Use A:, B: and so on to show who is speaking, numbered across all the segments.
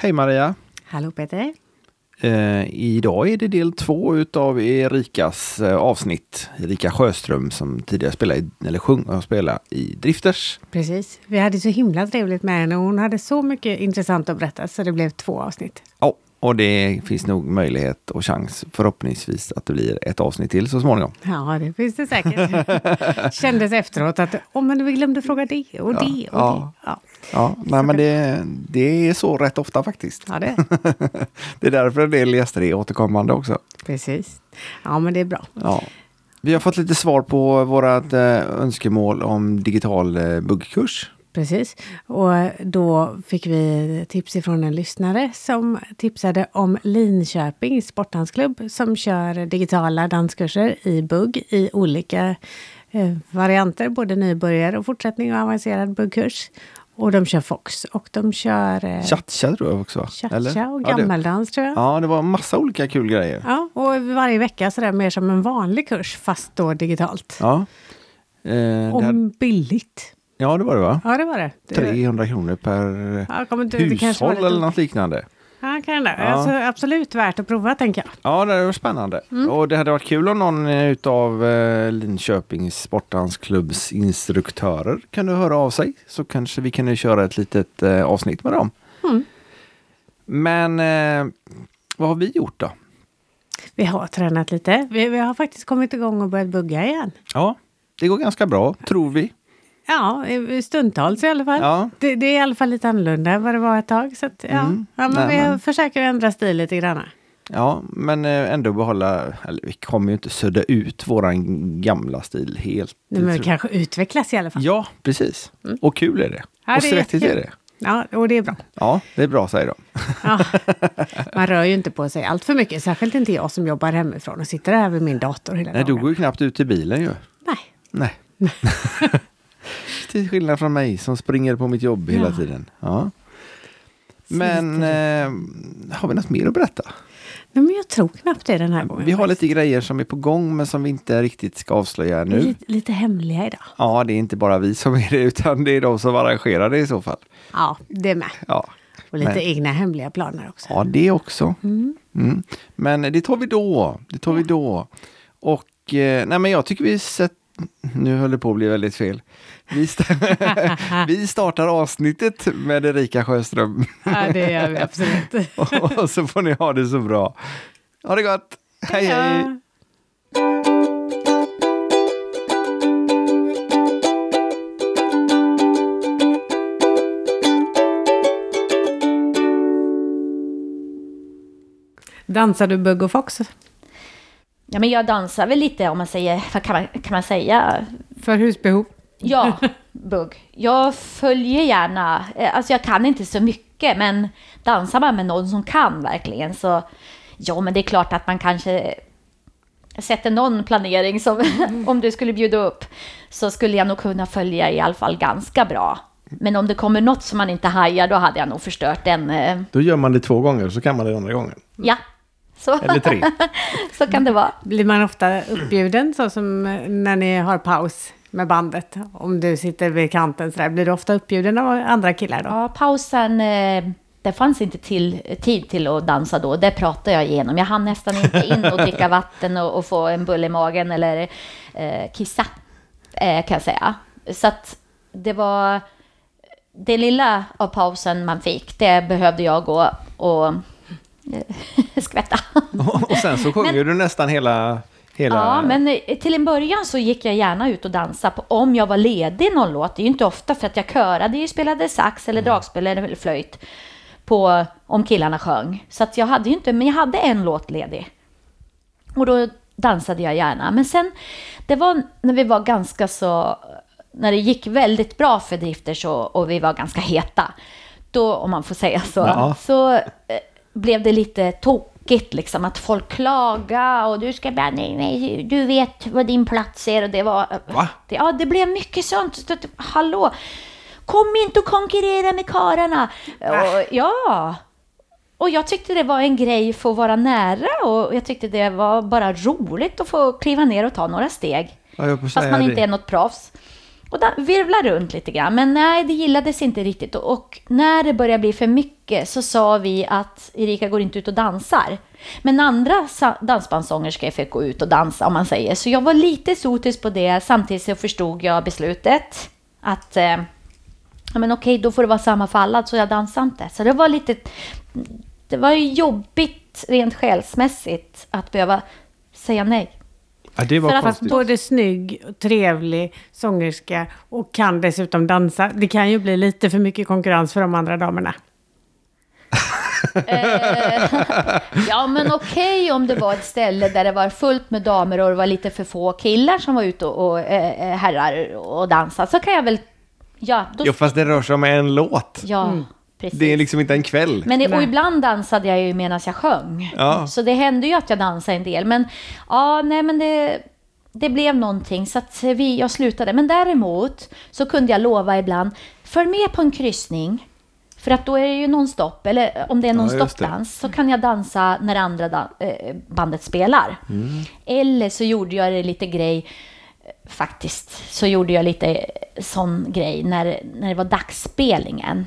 A: Hej Maria!
B: Hallå Peter!
A: Eh, idag är det del två utav Erikas eh, avsnitt. Erika Sjöström som tidigare spelade, i, eller sjöng spelade i Drifters.
B: Precis. Vi hade så himla trevligt med henne och hon hade så mycket intressant att berätta så det blev två avsnitt.
A: Ja, och det finns nog möjlighet och chans förhoppningsvis att det blir ett avsnitt till så småningom.
B: Ja, det finns det säkert. Kändes efteråt att oh, men vi glömde fråga det och det och
A: ja.
B: det. Ja,
A: Ja, nej, men det, det är så rätt ofta faktiskt.
B: ja det.
A: Det är därför en del gäster är återkommande också.
B: Precis. Ja, men det är bra.
A: Ja. Vi har fått lite svar på vårat eh, önskemål om digital eh, buggkurs.
B: Precis. Och då fick vi tips ifrån en lyssnare som tipsade om Linköping sportdansklubb som kör digitala danskurser i bugg i olika eh, varianter, både nybörjare och fortsättning och avancerad buggkurs. Och de kör Fox och de kör eh,
A: Cha-cha tror jag också.
B: cha-cha och
A: Ja,
B: gammeldans tror jag.
A: Ja, det var massa olika kul grejer.
B: Ja, och varje vecka sådär mer som en vanlig kurs fast då digitalt.
A: Ja. Eh,
B: Och
A: här,
B: billigt.
A: Ja, det var det va?
B: Ja, det var det. det
A: 300 kronor per
B: Ja, kommer det
A: hushåll
B: lite-
A: eller något liknande.
B: Ja, kan det.
A: Ja.
B: Alltså, absolut värt att prova, tänker jag.
A: Ja, det var spännande.
B: Mm.
A: Och det hade varit kul om någon eh, utav eh, Linköpings sportdansklubbs instruktörer kunde höra av sig. Så kanske vi kunde köra ett litet eh, avsnitt med dem.
B: Mm.
A: Men eh, vad har vi gjort då?
B: Vi har tränat lite. Vi, vi har faktiskt kommit igång och börjat bugga igen.
A: Ja, det går ganska bra, tror vi.
B: Ja, stundtals i alla fall.
A: Ja.
B: Det, det är i alla fall lite annorlunda än vad det var ett tag. Så att, ja.
A: Mm.
B: Ja, men
A: Nej,
B: vi
A: men-
B: försöker ändra stil lite grann.
A: Ja, men eh, ändå behålla, eller vi kommer ju inte sudda ut våran gamla stil helt.
B: Nu, men
A: tror-
B: kanske utvecklas i alla fall.
A: Ja, precis. Och kul är det.
B: Ja,
A: och
B: det är
A: svettigt är
B: jättekul.
A: det.
B: Ja, och det är bra.
A: Ja, det är bra säger de.
B: Ja. Man rör ju inte på sig allt för mycket. Särskilt inte jag som jobbar hemifrån och sitter här vid min dator hela
A: Nej, du
B: dagen.
A: går ju knappt ut i bilen ju.
B: Nej.
A: Nej. Till skillnad från mig som springer på mitt jobb hela
B: Ja.
A: tiden. Ja. Men eh, har vi något mer att berätta?
B: Nej, men jag tror knappt det den här gången.
A: Vi har
B: faktiskt.
A: lite grejer som är på gång men som vi inte riktigt ska avslöja nu.
B: Lite, lite hemliga idag.
A: Ja, det är inte bara vi som är det utan det är de som arrangerar det i så fall.
B: Ja, det med.
A: Ja,
B: Och lite
A: Men-
B: egna hemliga planer också.
A: ja det också. Mm. Men det tar vi då. Det tar vi då. Och eh, nej, men jag tycker vi sett... Nu höll det på att bli väldigt fel. Vi, st vi startar avsnittet med Erika Sjöström.
B: Ja, det gör vi absolut.
A: och så får ni ha det så bra. Ha det gott! Hej hej!
B: Dansar du Bugg och Fox?
C: Ja, men jag dansar väl lite om man säger, vad kan man, kan man säga?
B: För husbehov?
C: Ja, bugg. Jag följer gärna, eh, alltså jag kan inte så mycket, men dansar man med någon som kan verkligen så, ja men det är klart att man kanske sätter någon planering som, om du skulle bjuda upp, så skulle jag nog kunna följa i alla fall ganska bra. Men om det kommer något som man inte hajar, då hade jag nog förstört den. eh,
D: Då gör man det två gånger så kan man det andra gången.
C: Ja, så,
D: Eller tre.
C: så kan det vara.
B: Blir man ofta uppbjuden så som eh, när ni har paus med bandet? Om du sitter vid kanten sådär, blir du ofta uppbjuden av andra killar då?
C: Ja, pausen, eh, det fanns inte till, tid till att dansa då. Det pratade jag igenom. Jag hann nästan inte in och dricka vatten och, och få en bulle i magen eller eh, kissa, eh, kan jag säga. Så att det var det lilla av pausen man fick, det behövde jag gå och eh, skvätta.
A: Och sen så sjunger du nästan hela... hela...
C: Ja, men eh, till en början så gick jag gärna ut och dansade på, om jag var ledig någon låt. Det är ju inte ofta för att jag körade ju, spelade sax eller dragspel eller flöjt på om killarna sjöng. Så jag hade ju inte, men jag hade en låt ledig. Och då dansade jag gärna. Men sen, det var när vi var ganska så, när det gick väldigt bra för Drifters och, och vi var ganska heta. Då, om man får säga så,
D: Ja.
C: så eh, blev det lite tokigt liksom. Att folk klagade och du ska bara, nej, nej, du vet vad din plats är. Och det var,
A: Va?
C: Det, ja, det blev mycket sånt. Så, hallå, kom inte och konkurrera med karlarna. Och, ja. Och jag tyckte det var en grej för att vara nära och jag tyckte det var bara roligt att få kliva ner och ta några steg.
A: Ja,
C: Fast man inte är något proffs och da- virvla runt lite grann. Men nej, det gillades inte riktigt. Och, och när det började bli för mycket så sa vi att Erika går inte ut och dansar. Men andra dansbandssångerskor fick gå ut och dansa om man säger. Så jag var lite sotis på det. Samtidigt så förstod jag beslutet att eh, ja, men okej, då får det vara samma för alla, så jag dansar inte. Så det var lite, det var jobbigt rent själsmässigt att behöva säga nej.
D: Ja, det var
C: För att-
D: konstigt.
B: både snygg, och trevlig sångerska och kan dessutom dansa. Det kan ju bli lite för mycket konkurrens för de andra damerna.
C: Ja, men okej om det var ett ställe där det var fullt med damer och det var lite för få killar som var ute och, och eh, herrar och dansade, så kan jag väl... Ja, då,
D: Jo, fast det rör sig om en låt.
C: ja precis.
D: Det är liksom inte en kväll.
C: Men det, och ibland dansade jag ju medan jag sjöng.
D: Ja.
C: Så det hände ju att jag dansade en del. Men ja, nej men det, det blev någonting så att vi, jag slutade. Men däremot så kunde jag lova ibland, följ med på en kryssning. För att då är det ju nonstop, eller om det är
D: Ja,
C: nonstop-dans så kan jag dansa när andra dan- eh, bandet spelar.
D: Mm.
C: Eller så gjorde jag det lite grej, faktiskt, så gjorde jag lite sån grej när, när det var dagsspelningen.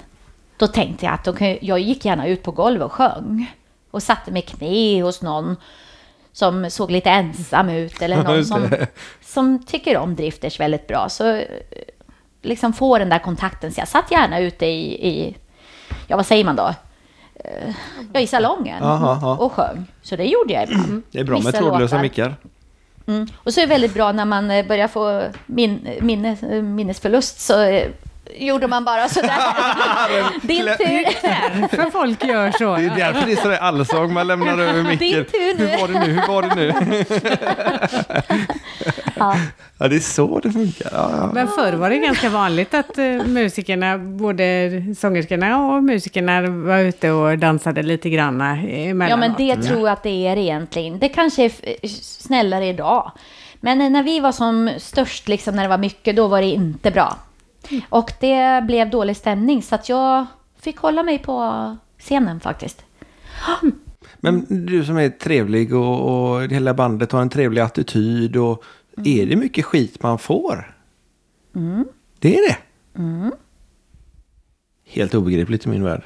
C: Då tänkte jag att kan, jag gick gärna ut på golvet och sjöng. Och satte mig knä hos någon som såg lite ensam ut. Eller någon som, som tycker om drifters väldigt bra. Så eh, liksom få den där kontakten. Så jag satt gärna ute i, i ja vad säger man då? Eh, Ja, i salongen
D: Aha, aha.
C: och sjöng. Så det gjorde jag ibland.
D: Det är bra med trådlösa mickar.
C: Mm. Och så är det väldigt bra när man eh, börjar få min, minnes, eh, minnesförlust så gjorde man bara sådär. Din tur.
B: För folk gör så.
D: Det är därför det är sådär allsång man lämnar över micken.
C: Din tur nu.
D: Hur var det nu? Hur var det nu?
C: Ja.
D: Ja, det är så det funkar. Ja, ja.
B: Men förr var det ganska vanligt att eh, musikerna, både sångerskorna och musikerna var ute och dansade lite grann emellanåt.
C: ja, men det tror jag att det är egentligen. Det kanske är f- snällare idag. Men eh, när vi var som störst, liksom, när det var mycket, då var det inte bra. Och det blev dålig stämning, så att jag fick hålla mig på scenen faktiskt.
D: Men du som är trevlig och, och hela bandet har en trevlig attityd. Och Är det mycket skit man får? Det är det? Helt obegripligt i min värld.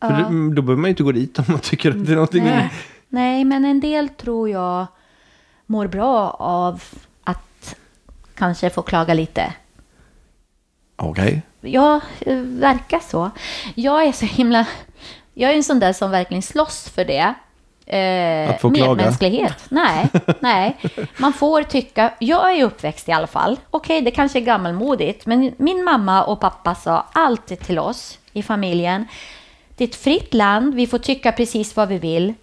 D: För det, mm, då behöver man ju inte gå dit om man tycker att det är någonting.
C: Nej. Nej, men en del tror jag mår bra av att kanske få klaga lite.
D: Okej.
C: Ja, det verkar så. Jag är så himla... Jag är en sån där som verkligen slåss för det. Eh,
D: Att få klaga?
C: medmänsklighet. Nej, nej. Man får tycka... Jag är uppväxt i alla fall. Okej, det kanske är gammalmodigt, men min mamma och pappa sa alltid till oss i familjen. Det är ett fritt land, vi får tycka precis vad vi vill.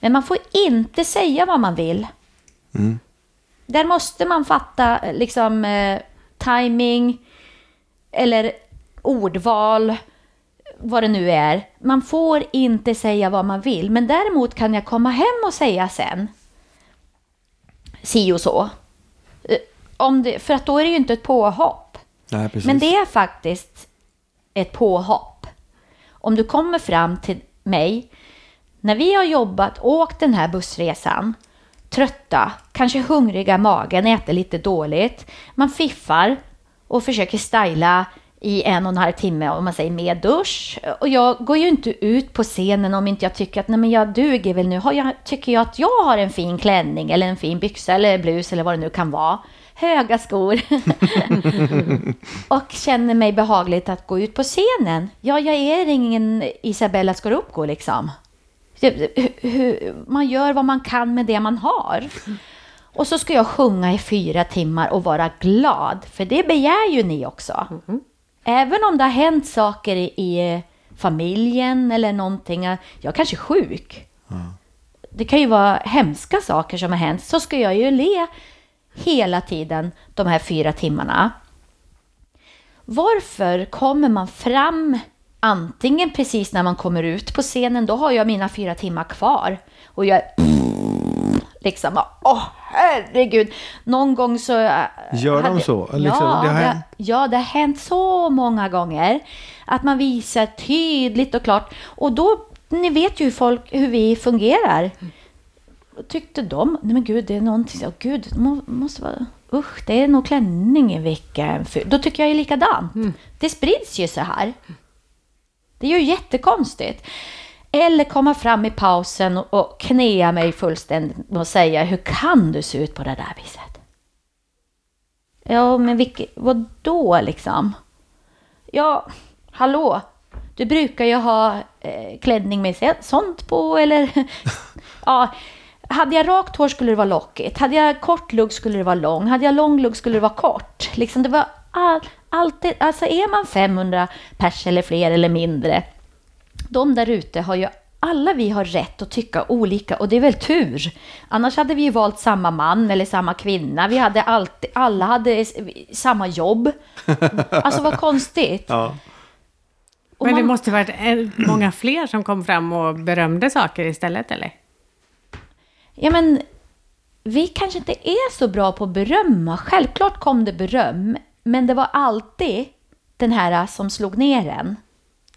C: Men man får inte säga vad man vill. Där måste man fatta liksom eh, timing eller ordval, vad det nu är. Man får inte säga vad man vill, men däremot kan jag komma hem och säga sen. Si och så. Eh, Om det, för att då är det ju inte ett påhopp.
D: Nej, precis.
C: Men det är faktiskt ett påhopp. Om du kommer fram till mig, när vi har jobbat, åkt den här bussresan, trötta, kanske hungriga i magen, äter lite dåligt, man fiffar och försöker styla i en och en halv timme, om man säger med dusch. Och jag går ju inte ut på scenen om inte jag tycker att nej men jag duger väl nu. Har jag, tycker jag att jag har en fin klänning eller en fin byxa eller blus eller vad det nu kan vara. Höga skor. och känner mig behagligt att gå ut på scenen. Ja, jag är ingen Isabella Scorupco liksom. Man gör vad man kan med det man har. Och så ska jag sjunga i fyra timmar och vara glad, för det begär ju ni också. Även om det har hänt saker i, i familjen eller någonting, jag kanske är sjuk. Det kan ju vara hemska saker som har hänt, så ska jag ju le hela tiden de här fyra timmarna. Varför kommer man fram antingen precis när man kommer ut på scenen, då har jag mina fyra timmar kvar och jag liksom, åh herregud. Någon gång så... äh,
D: Gör de
C: hade-
D: så? Liksom,
C: ja,
D: det har hänt?
C: ja, det har hänt så många gånger. Att man visar tydligt och klart. Och då, ni vet ju hur, folk, hur vi fungerar. Tyckte de, nej men gud, det är någonting, så, gud, det må, måste vara usch, det är nog klänning vilken ful. Då tycker jag är likadant. Det sprids ju så här. Det är ju jättekonstigt. Eller komma fram i pausen och, knea knäa mig fullständigt och säga hur kan du se ut på det där viset? Ja, men vilket, vad då liksom? Ja, hallå, du brukar ju ha eh, klänning med sånt på eller? ja, hade jag rakt hår skulle det vara lockigt. Hade jag kort lugg skulle det vara lång. Hade jag lång lugg skulle det vara kort. Liksom det var all, alltid, alltså är man 500 pers eller fler eller mindre, de där ute har ju alla vi har rätt att tycka olika och det är väl tur. Annars hade vi ju valt samma man eller samma kvinna. Vi hade alltid, alla hade samma jobb. Alltså vad konstigt.
D: Ja.
C: Och
B: Men det
C: man-
B: måste varit en- många fler som kom fram och berömde saker istället, eller?
C: Ja, men vi kanske inte är så bra på att berömma. Självklart kom det beröm, men det var alltid den här som slog ner en.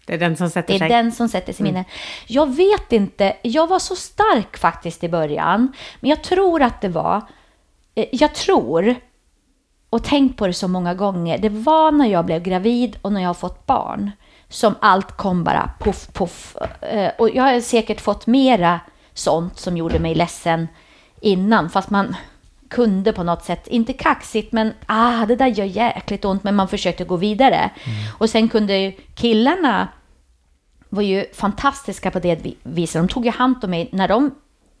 B: Det är den som sätter
C: Det är
B: sig.
C: den som sätter sig i minnet. Jag vet inte, jag var så stark faktiskt i början, men jag tror att det var, eh, jag tror, och tänkt på det så många gånger, det var när jag blev gravid och när jag har fått barn som allt kom bara puff, puff. Eh, Och jag har säkert fått mera sånt som gjorde mig ledsen innan, fast man kunde på något sätt, inte kaxigt, men ah, det där gör jäkligt ont, men man försökte gå vidare. Och sen kunde killarna var ju fantastiska på det vi- viset. De tog ju hand om mig när de,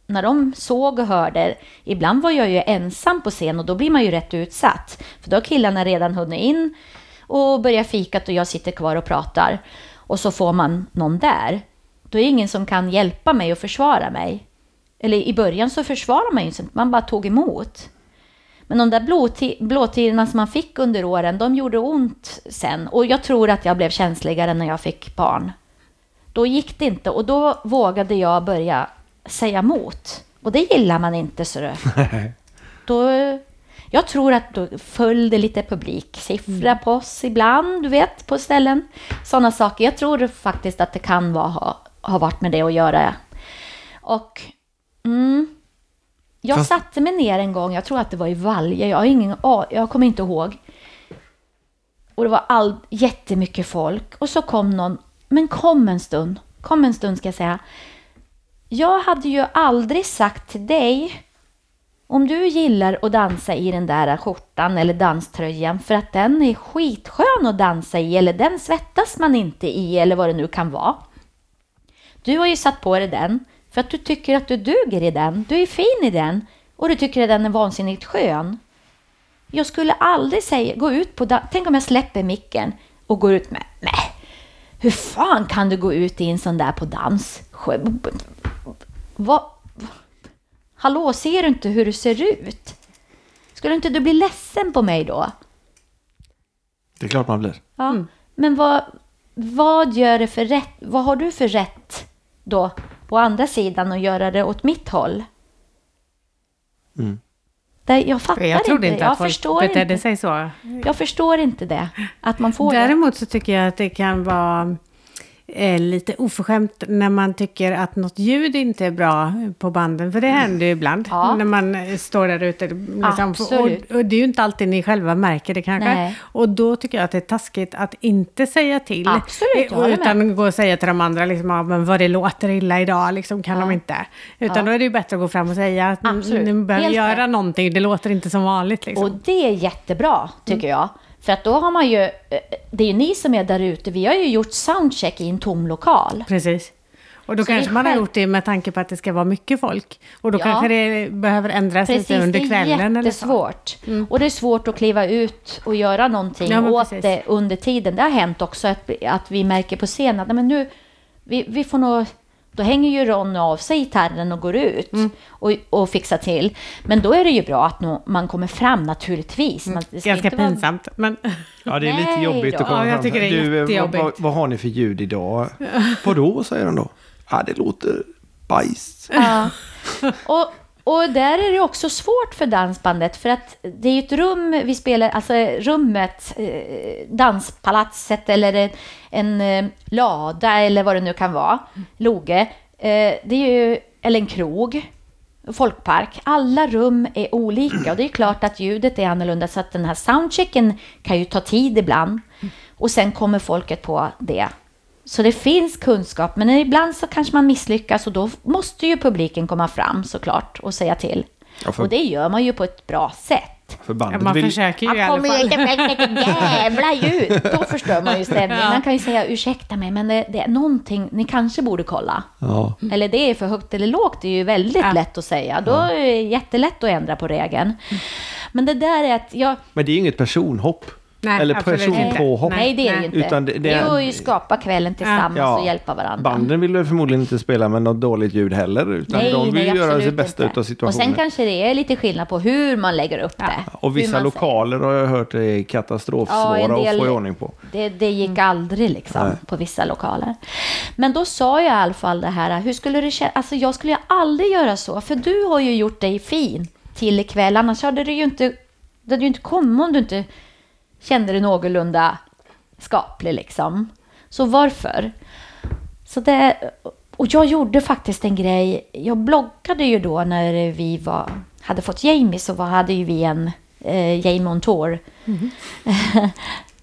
C: när de såg och hörde. Ibland var jag ju ensam på scen och då blir man ju rätt utsatt. För då har killarna redan hunnit in och börjat fikat och jag sitter kvar och pratar. Och så får man någon där. Då är det ingen som kan hjälpa mig och försvara mig. Eller i början så försvarar man ju inte, man bara tog emot. Men de där blåti- blåtirorna som man fick under åren, de gjorde ont sen. Och jag tror att jag blev känsligare när jag fick barn. Då gick det inte och då vågade jag börja säga emot. Och det gillar man inte så det. Då, jag tror att då föll det lite publiksiffra på oss ibland, du vet, på ställen. Sådana saker. Jag tror faktiskt att det kan vara, ha, ha varit med det att göra. Och mm, jag
D: Fast-
C: satte mig ner en gång, jag tror att det var i Valje, jag har ingen jag kommer inte ihåg. Och det var all, jättemycket folk. Och så kom någon, men kom en stund, kom en stund ska jag säga. Jag hade ju aldrig sagt till dig om du gillar att dansa i den där skjortan eller danströjan för att den är skitskön att dansa i eller den svettas man inte i eller vad det nu kan vara. Du har ju satt på dig den för att du tycker att du duger i den. Du är fin i den och du tycker att den är vansinnigt skön. Jag skulle aldrig säga, gå ut på, tänk om jag släpper micken och går ut med, nej, hur fan kan du gå ut i en sån där på dans? Vad, hallå, ser du inte hur du ser ut? Skulle inte du bli ledsen på mig då?
D: Det är klart man blir.
C: Ja. Men vad, vad gör det för rätt? Vad har du för rätt då på andra sidan att göra det åt mitt håll?
D: Mm.
C: Det, jag fattar
B: Jag trodde inte
C: jag
B: att folk
C: förstår
B: betedde
C: inte.
B: sig så.
C: Jag förstår inte det. Att man får det.
B: Däremot så tycker jag att det kan vara eh, lite oförskämt när man tycker att något ljud inte är bra på banden. För det händer ju ibland
C: Ja.
B: när man eh, står där ute. Liksom, och, och det är ju inte alltid ni själva märker det kanske.
C: Nej.
B: Och då tycker jag att det är taskigt att inte säga till.
C: Absolut, jag
B: utan gå och säga till de andra liksom, ja, men vad det låter illa idag, liksom, kan de inte. Utan
C: Ja.
B: då är det ju bättre att gå fram och säga att mm,
C: Absolut.
B: ni behöver
C: Helt
B: göra
C: rätt.
B: någonting, det låter inte som vanligt. Liksom.
C: Och det är jättebra, tycker jag. För att då har man ju, eh, det är ju ni som är där ute, vi har ju gjort soundcheck i en tom lokal.
B: Precis. Och då
C: Så det är
B: kanske man har gjort det med tanke på att det ska vara mycket folk. Och då
C: Ja.
B: kanske det behöver ändras
C: Precis,
B: lite under
C: det är
B: kvällen eller så.
C: jättesvårt. Och det är svårt att kliva ut och göra någonting
B: Ja,
C: åt
B: precis.
C: det under tiden. Det har hänt också att, att vi märker på scenen att men nu, vi, vi får nog... Då hänger ju Ronny av sig gitarren och går ut
B: Mm.
C: och, och fixar till. Men då är det ju bra att nå, man kommer fram naturligtvis. Man, det ska
B: Ganska
C: inte vara-
B: pinsamt. Men
D: Ja, det är lite
C: Nej
D: jobbigt
C: då.
D: att komma
B: Ja, jag
D: fram.
B: tycker det är
D: du, eh, vad, vad, vad har ni för ljud idag? Vadå, säger de då? Ja, det låter bajs.
C: Ja. Och, och där är det också svårt för dansbandet för att det är ju ett rum vi spelar, alltså rummet, eh, danspalatset eller en, en eh, lada eller vad det nu kan vara, loge. Eh, det är ju, eller en krog. folkpark. Alla rum är olika och det är klart att ljudet är annorlunda så att den här soundchecken kan ju ta tid ibland. Och sen kommer folket på det. Så det finns kunskap, men ibland så kanske man misslyckas och då måste ju publiken komma fram såklart och säga till.
D: Ja, för-
C: Och det gör man ju på ett bra sätt.
D: För
B: Ja, man
D: vill...
B: försöker ju i alla
C: kommer ju
B: fall.
C: med ett jävla ljud. Då förstör man ju stämningen.
B: Ja.
C: Man kan ju säga ursäkta mig, men det, det är någonting ni kanske borde kolla.
D: Ja.
C: Eller det är för högt eller lågt, det är ju väldigt
B: Ja.
C: lätt att säga. Då är det jättelätt att ändra på regeln. Men det där är att jag...
D: Men det är inget personhopp.
B: Nej,
D: Eller personpåhopp.
C: Nej, det är det ju
B: Nej.
C: inte.
D: Utan det- det
C: det,
D: är-
C: ju skapa kvällen tillsammans
D: Ja.
C: och hjälpa varandra.
D: Banden vill väl förmodligen inte spela med något dåligt ljud heller. Utan de vill ju göra sitt bästa
C: inte. Och
D: situationen.
C: sen kanske det är lite skillnad på hur man lägger upp det.
D: Och vissa
C: man
D: lokaler har jag hört är
C: Ja,
D: katastrofsvåra
C: del-
D: att få i ordning på.
C: Det, det gick aldrig liksom
D: Nej.
C: på vissa lokaler. Men då sa jag i alla fall det här, hur skulle det kännas? Alltså jag skulle ju aldrig göra så, för du har ju gjort dig fin till ikväll, annars hade du ju inte, det hade ju inte kommit om du inte kände dig någorlunda skaplig liksom. Så varför? Så det, och jag gjorde faktiskt en grej, jag bloggade ju då när vi var, hade fått Jamie så var, hade ju vi en eh, Jamie on Tour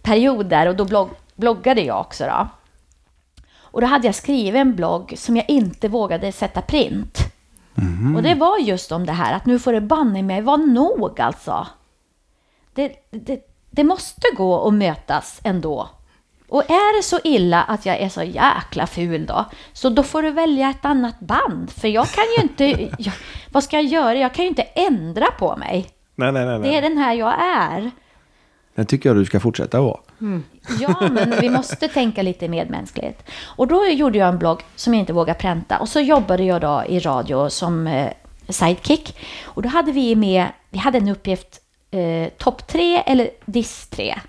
C: period där och då blogg, bloggade jag också då. Och då hade jag skrivit en blogg som jag inte vågade sätta print. Och det var just om det här att nu får det banne mig vara nog alltså. Det, det, det måste gå att mötas ändå. Och är det så illa att jag är så jäkla ful då, så då får du välja ett annat band. För jag kan ju inte, jag, vad ska jag göra? Jag kan ju inte ändra på mig.
D: Nej, nej, nej.
C: Det är
D: nej.
C: den här jag är.
D: Det tycker jag du ska fortsätta vara.
C: Ja, men vi måste tänka lite medmänskligt. Och då gjorde jag en blogg som jag inte vågade pränta. Och så jobbade jag då i radio som eh, sidekick. Och då hade vi med, vi hade en uppgift, eh, topp tre eller diss tre.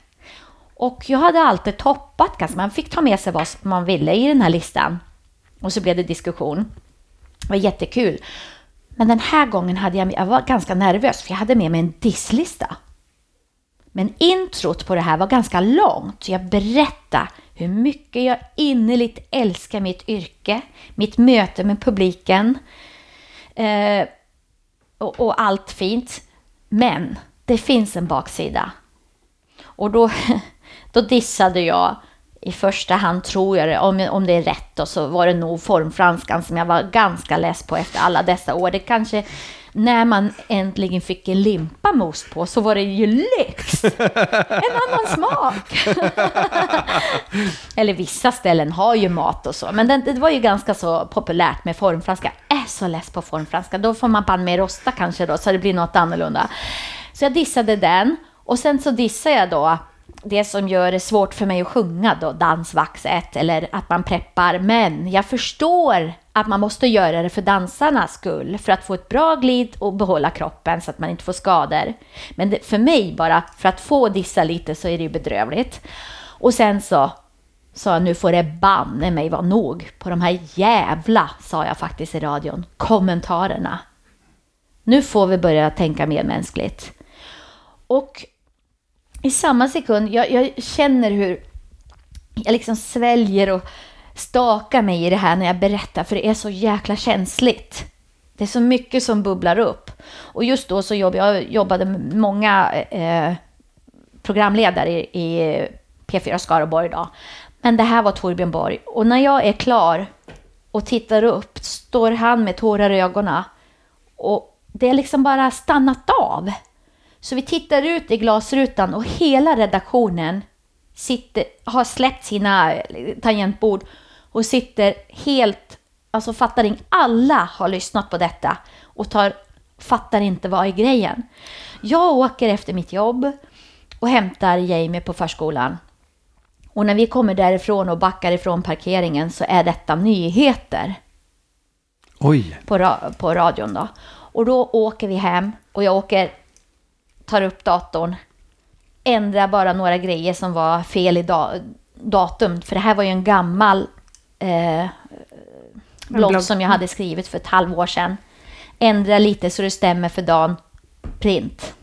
C: Och jag hade alltid toppat ganska, man fick ta med sig vad man ville i den här listan. Och så blev det diskussion. Det var jättekul. Men den här gången hade jag, jag var ganska nervös för jag hade med mig en disslista. Men introt på det här var ganska långt. Jag berättade hur mycket jag innerligt älskar mitt yrke, mitt möte med publiken eh, och, och allt fint. Men det finns en baksida. Och då, då dissade jag i första hand, tror jag det, om, om det är rätt, och så var det nog formfranskan som jag var ganska less på efter alla dessa år. Det kanske, när man äntligen fick en limpa med ost på så var det ju lyx! En annan smak! Eller vissa ställen har ju mat och så, men det, det var ju ganska så populärt med formfranska. Jag är så less på formfranska, då får man ban med rosta kanske då, så det blir något annorlunda. Så jag dissade den, och sen så dissade jag då det som gör det svårt för mig att sjunga då, dansvaxet eller att man preppar. Men jag förstår att man måste göra det för dansarnas skull, för att få ett bra glid och behålla kroppen så att man inte får skador. Men det, för mig bara, för att få dissa lite så är det ju bedrövligt. Och sen så sa jag, nu får det banne mig vara nog på de här jävla, sa jag faktiskt i radion, kommentarerna. Nu får vi börja tänka medmänskligt. Och i samma sekund, jag, jag känner hur jag liksom sväljer och stakar mig i det här när jag berättar, för det är så jäkla känsligt. Det är så mycket som bubblar upp. Och just då så jobbade jag jobbade med många eh, programledare i, i P4 Skaraborg då. Men det här var Torbjörn Borg. Och när jag är klar och tittar upp står han med tårar i ögonen. Och det är liksom bara stannat av. Så vi tittar ut i glasrutan och hela redaktionen sitter, har släppt sina tangentbord och sitter helt, alltså fattar inte, alla har lyssnat på detta och tar, fattar inte vad är grejen. Jag åker efter mitt jobb och hämtar Jamie på förskolan. Och när vi kommer därifrån och backar ifrån parkeringen så är detta nyheter
D: Oj,
C: på, ra- på radion då. Och då åker vi hem och jag åker, tar upp datorn, ändrar bara några grejer som var fel i da- datum. För det här var ju en gammal eh, blogg
B: blogg.
C: som jag hade skrivit för ett halvår sedan. Ändra lite så det stämmer för dagen. Print.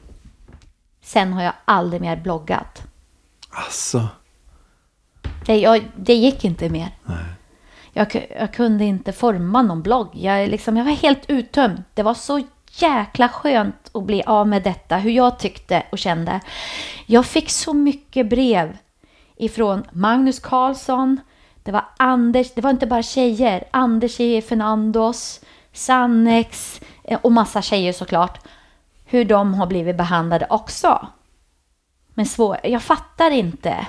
C: Sen har jag aldrig mer bloggat.
D: alltså.
C: Det, jag, det gick inte mer. Jag Jag, jag kunde inte forma någon blogg. Jag, liksom, jag var helt uttömd. Det var så jäkla skönt att bli av med detta, hur jag tyckte och kände. Jag fick så mycket brev ifrån Magnus Karlsson, det var Anders, det var inte bara tjejer, Anders i Fernandos, Sannex eh, och massa tjejer såklart. Hur de har blivit behandlade också. Men svår, jag fattar inte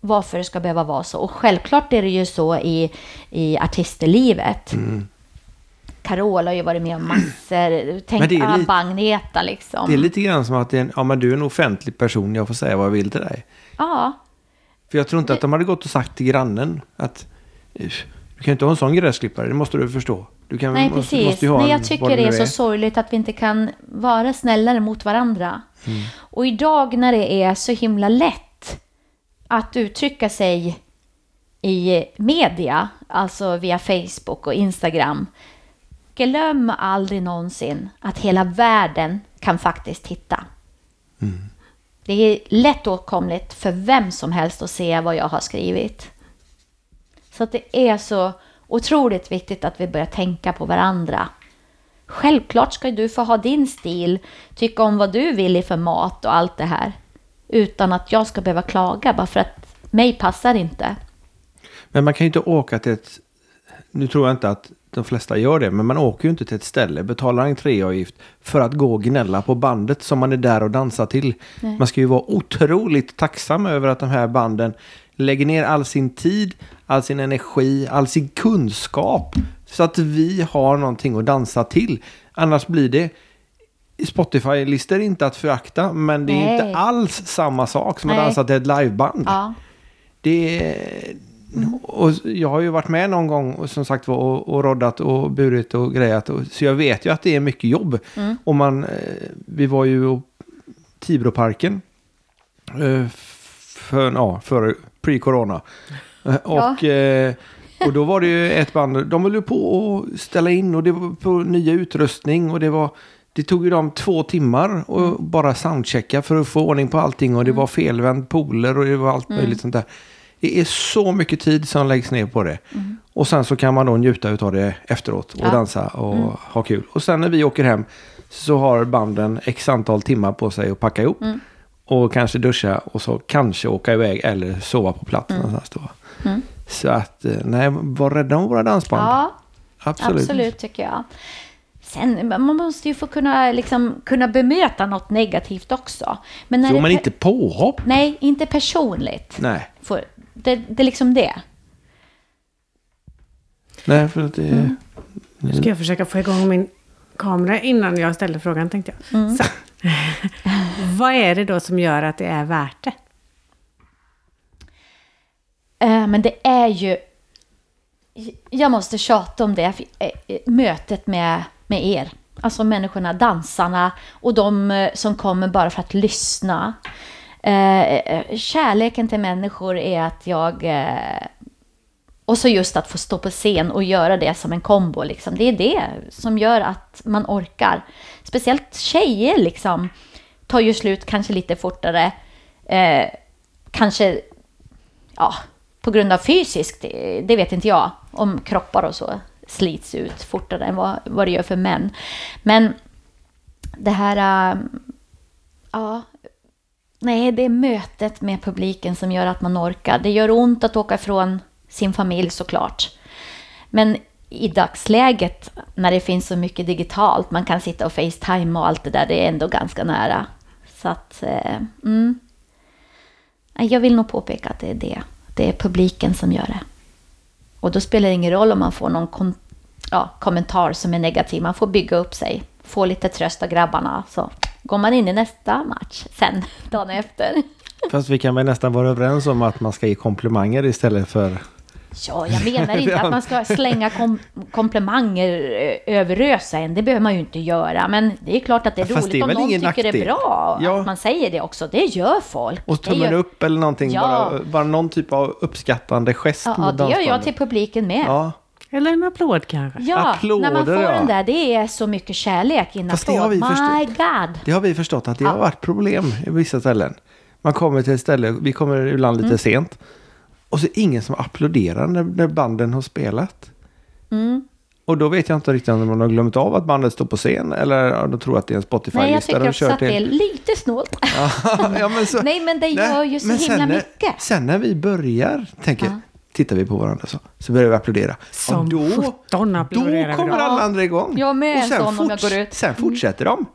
C: varför det ska behöva vara så. Och självklart är det ju så i, i artistlivet.
A: Mm.
C: Carola har ju varit med om massor. Tänk
A: Men det är lite-
C: Agneta liksom.
A: Det är lite grann som att det är en, ja, men du är en offentlig person, jag får säga vad jag vill till dig.
C: Ja,
A: För jag tror inte att de hade gått och sagt till grannen att "Eh, du kan inte ha en sån gräsklippare, det måste du förstå. Du kan,
C: nej
A: måste-
C: precis.
A: måste ha
C: Nej,
A: en-
C: jag
A: vad
C: tycker
A: det
C: det är
A: nu
C: så sorgligt att vi inte kan vara snällare mot varandra.
A: Mm.
C: Och idag när det är så himla lätt att uttrycka sig i media, alltså via Facebook och Instagram. Glöm aldrig någonsin att hela världen kan faktiskt titta. Det är lätt åtkomligt för vem som helst att se vad jag har skrivit. Så det är så otroligt viktigt att vi börjar tänka på varandra. Självklart ska du få ha din stil, tycka om vad du vill i för mat och allt det här. Utan att jag ska behöva klaga bara för att mig passar inte.
A: Men man kan ju inte åka till ett... Nu tror jag inte att de flesta gör det, men man åker ju inte till ett ställe, betalar entréavgift för att gå och gnälla på bandet som man är där och dansar till.
C: Nej.
A: Man ska ju vara otroligt tacksam över att de här banden lägger ner all sin tid, all sin energi, all sin kunskap så att vi har någonting att dansa till. Annars blir det Spotify-listor inte att förakta, men det är
C: Nej.
A: inte alls samma sak som att dansa till ett liveband.
C: Ja,
A: Det är, och jag har ju varit med någon gång och som sagt var och, och roddat och burit och grejat. Och, så jag vet ju att det är mycket jobb.
C: Mm.
A: Och man, eh, vi var ju i Tibroparken eh, för, ja, för pre-corona. Eh, Och, eh, och då var det ju ett band, de höll ju på att ställa in och det var på nya utrustning och det var det tog ju dem två timmar och
C: Mm.
A: bara soundchecka för att få ordning på allting och det var felvänd poler och det var allt
C: Mm.
A: möjligt sånt där. Det är så mycket tid som läggs ner på det.
C: Mm.
A: Och sen så kan man då njuta av det efteråt och
C: Ja.
A: dansa och
C: Mm.
A: ha kul. Och sen när vi åker hem så har banden x antal timmar på sig att packa ihop.
C: Mm.
A: Och kanske duscha och så kanske åka iväg eller sova på plats någonstans då.
C: Mm.
A: Så att, eh, nej, var rädda om våra dansband.
C: ja
A: absolut.
C: absolut. tycker jag. Sen, man måste ju få kunna, liksom, kunna bemöta något negativt också. Men när
A: Jo, men inte påhopp.
C: Nej, inte personligt.
A: Nej,
C: Får, det, det är liksom det.
A: nej för att det...
C: Mm.
B: Nu ska jag försöka få igång min kamera innan jag ställer frågan tänkte jag.
C: Mm.
B: Så. Vad är det då som gör att det är värt det?
C: Eh, Men det är ju... Jag måste tjata om det. eh, eh, Mötet med, med er. Alltså människorna, dansarna och de som kommer bara för att lyssna. Eh, eh, Kärleken till människor är att jag... eh, Och så just att få stå på scen och göra det som en kombo. Liksom. Det är det som gör att man orkar. Speciellt tjejer liksom tar ju slut kanske lite fortare. Eh, kanske ja, på grund av fysiskt, det, det vet inte jag, om kroppar och så slits ut fortare än vad, vad det gör för män. Men det här, äh, ja, nej, det är mötet med publiken som gör att man orkar. Det gör ont att åka ifrån sin familj såklart. Men i dagsläget när det finns så mycket digitalt, man kan sitta och facetime och allt det där, det är ändå ganska nära. Så att, eh, mm. Jag vill nog påpeka att det är det. Det är publiken som gör det. Och då spelar det ingen roll om man får någon kom ja, kommentar som är negativ. Man får bygga upp sig, få lite tröst av grabbarna. Så går man in i nästa match sen, dagen efter.
A: Fast vi kan väl nästan vara överens om att man ska ge komplimanger istället för...
C: Ja, jag menar inte att man ska slänga kom- komplimanger eh, överösa en. Det behöver man ju inte göra. Men det är klart att det är
A: Fast
C: roligt
A: det är
C: om någon tycker det är
A: nackdel?
C: bra.
A: Ja.
C: Att man säger det också. Det gör folk.
A: Och tummen
C: gör-
A: upp eller någonting.
C: Ja.
A: Bara, bara någon typ av uppskattande gest
C: Ja, ja, det gör jag till publiken med.
A: Ja,
B: Eller en applåd kanske?
C: Ja, när man
A: Applåder,
C: får
A: ja.
C: den där, det är så mycket kärlek i en
A: Fast det har
C: applåd.
A: vi
C: My
A: förstått.
C: God!
A: det har vi förstått att det
C: Ja.
A: har varit problem i vissa ställen. Man kommer till ett ställe, vi kommer ibland
C: Mm.
A: lite sent. Och så ingen som applåderar när, när banden har spelat.
C: Mm.
A: Och då vet jag inte riktigt om de har glömt av att bandet står på scen eller om de tror att det är en
C: Nej, jag
A: Spotify-lista
C: tycker också att det är lite snålt.
A: ja, men så,
C: Nej, men det gör ju så
A: men
C: himla
A: sen när,
C: mycket.
A: Sen när vi börjar, tänker,
C: Ja.
A: Tittar vi på varandra så, så börjar vi applådera.
B: Som
A: och då,
B: sjutton applåderar
A: då kommer alla andra igång.
C: Jag med
A: och
C: en
A: sen
C: sån
A: forts-
C: går ut.
A: Sen fortsätter de.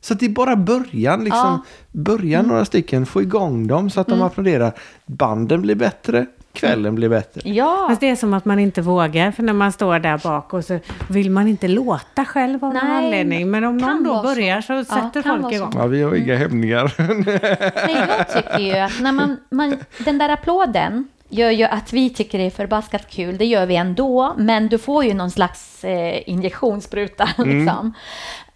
A: Så att det är bara början, liksom.
C: Ja.
A: Början några stycken, få igång dem så att
C: Mm.
A: de applåderar. Banden blir bättre, kvällen blir bättre.
C: Ja,
B: Fast det är som att man inte vågar, för när man står där bak och så vill man inte låta själv av någon
C: Nej,
B: anledning. Men om
C: kan
B: någon då
C: vara så.
B: börjar så sätter
C: kan
B: folk igång.
A: Ja, vi har inga hämningar.
C: Nej, jag tycker ju att när man, man, den där applåden gör ju att vi tycker det är förbaskat kul. Det gör vi ändå, men du får ju någon slags eh, injektionsspruta. Liksom.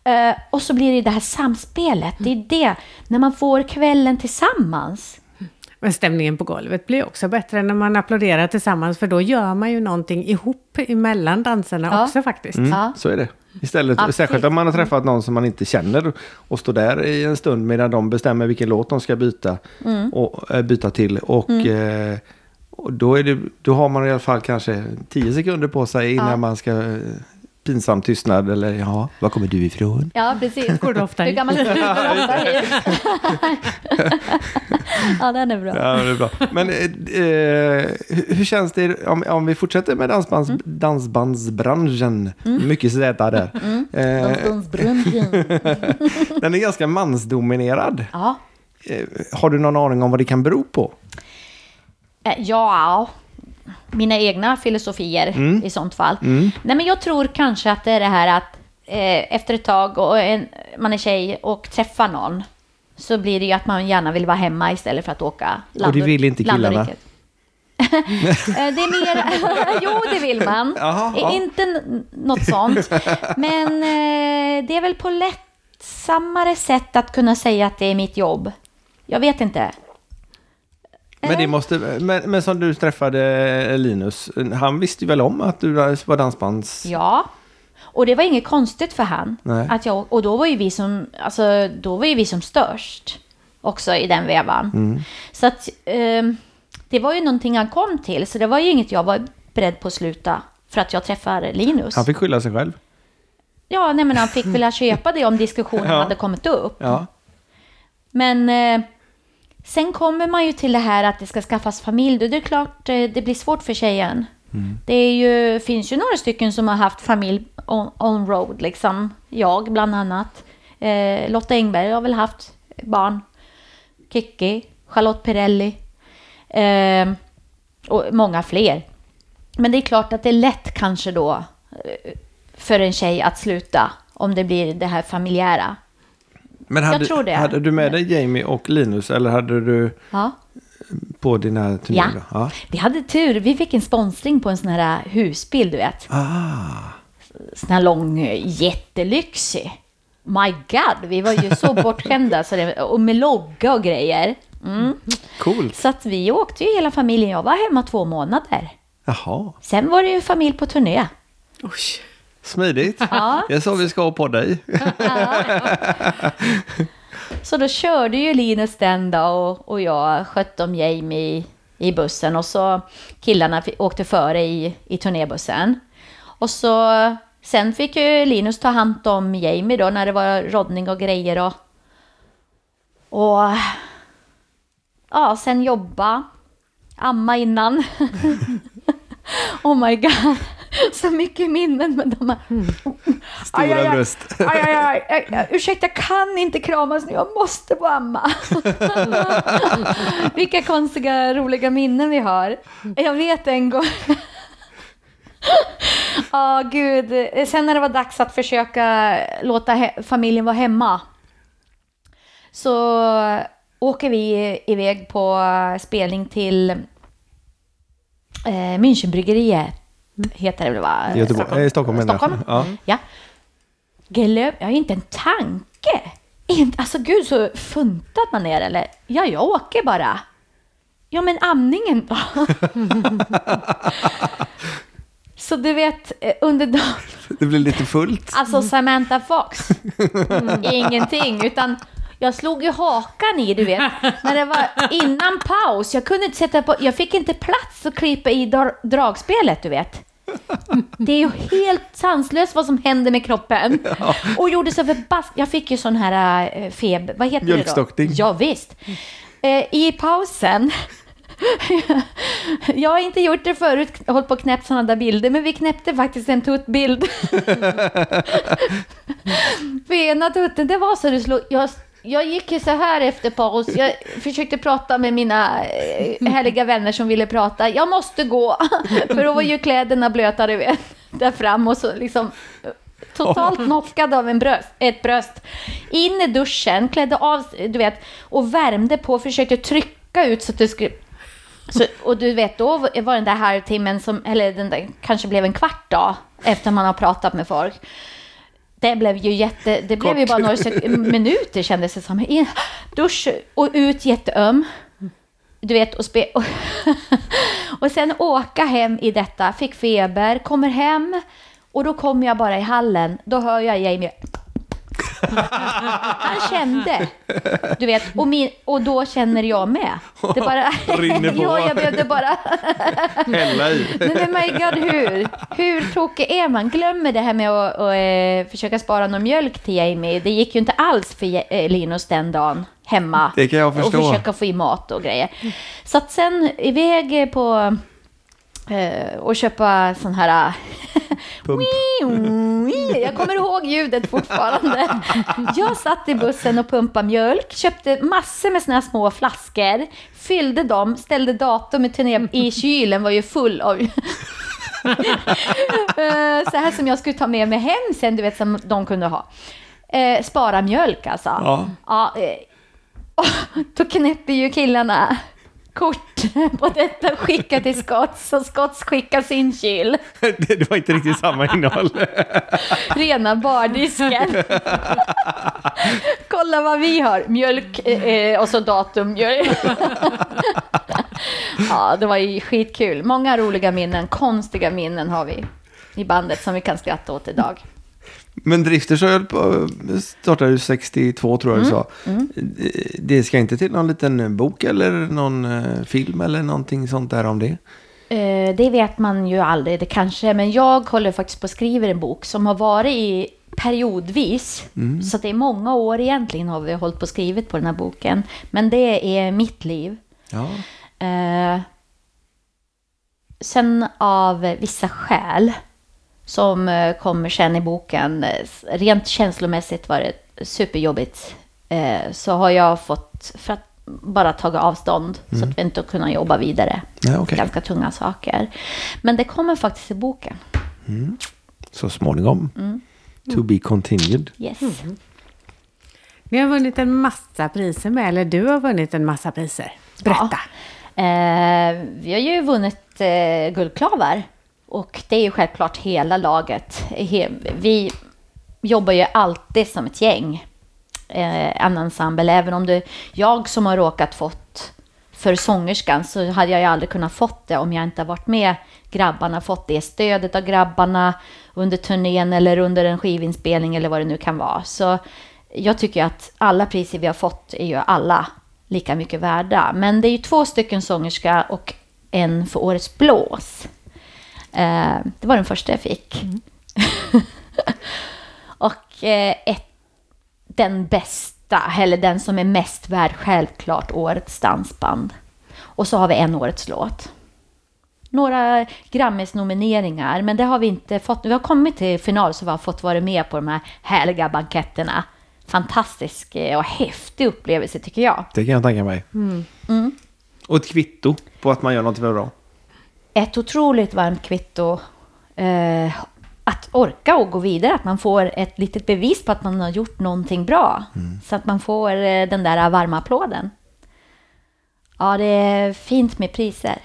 C: Eh, och så blir det det här samspelet. Det är det, när man får kvällen tillsammans.
B: Men stämningen på golvet blir också bättre när man applåderar tillsammans, för då gör man ju någonting ihop emellan danserna
C: Ja.
B: också faktiskt.
C: Ja.
A: Så är det. Istället,
C: Absolut.
A: särskilt om man har träffat någon som man inte känner och står där i en stund medan de bestämmer vilken låt de ska byta, och, äh, byta till. Och, eh, och då, är det, då har man i alla fall kanske tio sekunder på sig innan
C: Ja.
A: man ska eh, pinsam tystnad eller ja, var kommer du ifrån?
C: Ja, precis.
B: Går det ofta
C: Hur
B: hit?
C: gammal är du? Hur ja, den är bra.
A: Ja, det är bra. Men eh, eh, hur hur känns det om, om vi fortsätter med dansbands, dansbandsbranschen? Mycket Z där. Eh,
C: Öresundsbrunn.
A: den är ganska mansdominerad.
C: Ja.
A: Eh, Har du någon aning om vad det kan bero på?
C: Eh, Ja, mina egna filosofier
A: Mm.
C: i sånt fall. Nej, men jag tror kanske att det är det här att eh, efter ett tag och en, man är tjej och träffar någon så blir det ju att man gärna vill vara hemma istället för att åka land
A: Och det vill inte killarna?
C: Eh, det är mer, jo det vill man.
A: Jaha, ja.
C: Inte n- något sånt. Men eh, det är väl på lättsammare sätt att kunna säga att det är mitt jobb. Jag vet inte.
A: Men, det måste, men, men som du träffade Linus, han visste ju väl om att du var dansbands...
C: Ja, och det var inget konstigt för han.
A: Nej.
C: Att jag, och då var ju vi som, alltså, då var ju vi som störst också i den vevan.
A: Mm.
C: Så att ehm, det var ju någonting han kom till, så det var ju inget jag var beredd på att sluta för att jag träffar Linus.
A: Han fick skylla sig själv.
C: Ja, nej men han fick vilja köpa det om diskussionen
A: Ja.
C: hade kommit upp.
A: Ja.
C: Men eh, sen kommer man ju till det här att det ska skaffas familj. Då är det klart eh, det blir svårt för tjejen. Det är ju, finns ju några stycken som har haft familj on, on road, liksom. Jag bland annat. Eh, Lotta Engberg har väl haft barn. Kikki, Charlotte Perrelli. Eh, och många fler. Men det är klart att det är lätt kanske då eh, för en tjej att sluta om det blir det här familjära.
A: Men hade,
C: tror det.
A: hade du med dig Jamie och Linus eller hade du
C: Ja.
A: på dina turnéer?
C: Ja.
A: ja.
C: Vi hade tur. Vi fick en sponsring på en sån här husbil, du vet.
A: Ah.
C: Sån här lång, eh, jättelyxig. My God, vi var ju så bortskämda. Så det, och med logga och grejer. Mm.
A: Coolt.
C: Så att vi åkte ju hela familjen. Jag var hemma två månader.
A: Jaha,
C: Sen var det ju familj på turné.
B: Oj.
A: Smidigt.
C: Ja.
A: Är så vi ska podda i.
C: Så då körde ju Linus den då och, och jag skötte om Jamie i, bussen och så killarna åkte före i, i turnébussen. Och så sen fick ju Linus ta hand om Jamie då när det var roddning och grejer och, och ja, sen jobba, amma innan. oh my god, så mycket minnen med de här
A: Stora
C: Aj, aj, aj.
A: bröst.
C: Aj, aj, aj, aj. Ursäkta, jag kan inte kramas nu. Jag måste på amma. Vilka konstiga, roliga minnen vi har. Jag vet en gång. Ja, gud. Sen när det var dags att försöka låta familjen vara hemma. Så åker vi iväg på spelning till eh, Münchenbryggeriet. Heter det väl va?
A: Göteborg, eh, Stockholm.
C: Stockholm.
A: Ja.
C: Ja. Glöm, jag har inte en tanke. Inte, alltså gud så funtad man är eller? Ja, jag åker bara. Ja, men amningen då? så du vet, eh, under dagen,
A: Det blir lite fullt.
C: alltså Samantha Fox, ingenting, utan Jag slog ju hakan i, du vet, när det var innan paus. Jag kunde inte sätta på, jag fick inte plats att klippa i dra, dragspelet, du vet. Det är ju helt sanslöst vad som händer med kroppen. Ja. Och gjorde så förbaskat. Jag fick ju sån här äh, feber, vad heter
A: Mjölkstockning.
C: det då? Ja, visst. Äh, I pausen jag har inte gjort det förut, hållit på och knäppt sådana där bilder, men vi knäppte faktiskt en tuttbild. För ena tutten, det var så det slog. Jag, jag gick ju så här efter paus. Jag försökte prata med mina eh, härliga vänner som ville prata. Jag måste gå, för då var ju kläderna blöta, du vet, där fram och så liksom totalt knockad av en bröst, ett bröst. In i duschen, klädde av, du vet, och värmde på, försökte trycka ut så att det skulle så, och du vet, då var den där halvtimmen, som, eller den där kanske blev en kvart då, efter man har pratat med folk. Det blev ju jätte, det blev ju bara några minuter kändes det som. In, dusch och ut jätteöm. Du vet, och, spe, och, och sen åka hem i detta, fick feber, kommer hem. Och då kommer jag bara i hallen, då hör jag Jamie han kände, du vet, och, min, och då känner jag med. Det bara,
A: Rinner på.
C: ja, jag behövde bara
A: hälla i.
C: Men my God, hur, hur tokig är man? Glömmer det här med att och, äh, försöka spara någon mjölk till Jamie. Det gick ju inte alls för äh, Linus den dagen hemma.
A: Det kan jag förstå.
C: Och försöka få i mat och grejer. Så att sen iväg på äh, och köpa sån här Pump. Jag kommer ihåg ljudet fortfarande. Jag satt i bussen och pumpade mjölk, köpte massor med såna här små flaskor, fyllde dem, ställde datumet i kylen, var ju full av eh, så här som jag skulle ta med mig hem sen, du vet, som de kunde ha. Eh, spara mjölk alltså. Ja. ja eh, då knäppte ju killarna kort på detta skicka till Scotts och Scotts skickar sin kyl.
A: Det var inte riktigt samma innehåll.
C: Rena bardisken. Kolla vad vi har, mjölk eh, och så datum. ja, det var ju skitkul. Många roliga minnen, konstiga minnen har vi i bandet som vi kan skratta åt idag.
A: Men Drifters startade ju 62 tror jag mm. du sa. Mm. Det ska inte till någon liten bok eller någon eh, film eller någonting sånt där om det?
C: Eh, det vet man ju aldrig, det kanske, men jag håller faktiskt på att skriva en bok som har varit i periodvis. Mm. Så det är många år egentligen har vi hållit på och skrivit på den här boken. Men det är mitt liv. Ja. Eh, sen av vissa skäl som eh, kommer sen i boken. Rent känslomässigt var det superjobbigt. Eh, så har jag fått, för att bara tagit avstånd mm. så att vi inte kunnat jobba vidare. Ja, okay. Ganska tunga saker. Men det kommer faktiskt i boken.
A: Mm. Så småningom. Mm. To be continued.
C: Yes.
B: Mm. Ni har vunnit en massa priser med, eller du har vunnit en massa priser. Berätta.
C: Ja. Eh, vi har ju vunnit eh, Guldklavar och det är ju självklart hela laget. Vi jobbar ju alltid som ett gäng, eh, en ensemble. Även om det är jag som har råkat fått för sångerskan så hade jag ju aldrig kunnat fått det om jag inte varit med grabbarna, fått det stödet av grabbarna under turnén eller under en skivinspelning eller vad det nu kan vara. Så jag tycker att alla priser vi har fått är ju alla lika mycket värda. Men det är ju två stycken sångerska och en för Årets blås. Eh, det var den första jag fick. Mm. och eh, ett, den bästa, eller den som är mest värd, självklart årets dansband. Och så har vi en årets låt. Några Grammis-nomineringar, men det har vi inte fått. Vi har kommit till final så vi har fått vara med på de här härliga banketterna. Fantastisk eh, och häftig upplevelse tycker jag.
A: Det kan jag tänka mig. Mm. Mm. Och ett kvitto på att man gör något bra
C: ett otroligt varmt kvitto eh, att orka och gå vidare, att man får ett litet bevis på att man har gjort någonting bra. Mm. Så att man får eh, den där varma applåden. Ja, det är fint med priser.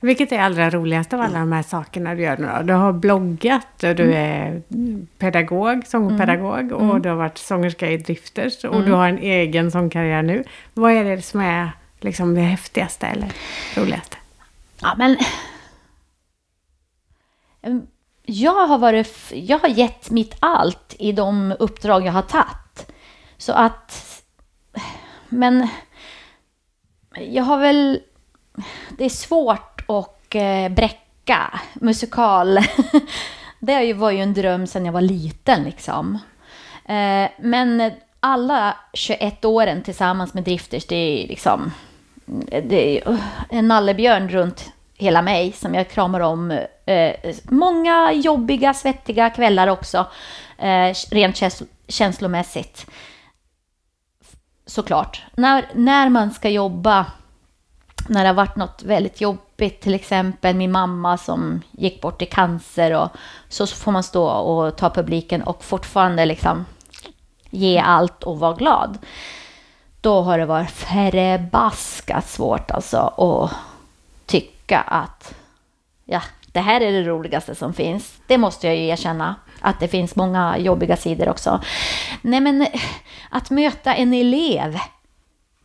B: Vilket är allra roligast av alla de här sakerna du gör nu då? Du har bloggat och du mm. är pedagog, sångpedagog mm. och mm. du har varit sångerska i Drifters och mm. du har en egen sångkarriär nu. Vad är det som är liksom det häftigaste eller roligaste?
C: Ja, men... Jag har, varit, jag har gett mitt allt i de uppdrag jag har tagit. Så att men jag har väl... Det är svårt att eh, bräcka musikal. det var ju en dröm sedan jag var liten liksom. Eh, men alla 21 åren tillsammans med Drifters, det är liksom... Det är uh, en nallebjörn runt hela mig som jag kramar om. Eh, många jobbiga, svettiga kvällar också. Eh, rent käns- känslomässigt såklart. När, när man ska jobba, när det har varit något väldigt jobbigt, till exempel min mamma som gick bort i cancer och så får man stå och ta publiken och fortfarande liksom ge allt och vara glad. Då har det varit förbaskat svårt alltså att tycka att ja, det här är det roligaste som finns. Det måste jag ju erkänna, att det finns många jobbiga sidor också. Nej, men att möta en elev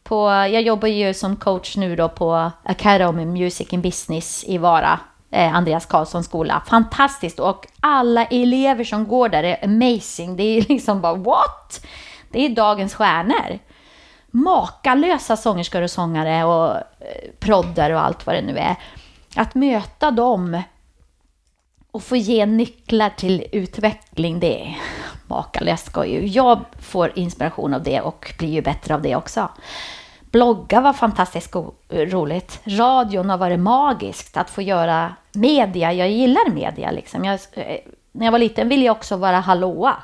C: på, jag jobbar ju som coach nu då på Academy Music and Business i Vara, eh, Andreas Karlssons skola. Fantastiskt! Och alla elever som går där är amazing. Det är liksom bara what? Det är dagens stjärnor. Makalösa sångerskor och sångare och eh, prodder proddar och allt vad det nu är. Att möta dem och få ge nycklar till utveckling, det är makalöst skoj. Jag får inspiration av det och blir ju bättre av det också. Blogga var fantastiskt roligt. Radion har varit magiskt att få göra media. Jag gillar media liksom. Jag, eh, när jag var liten ville jag också vara hallåa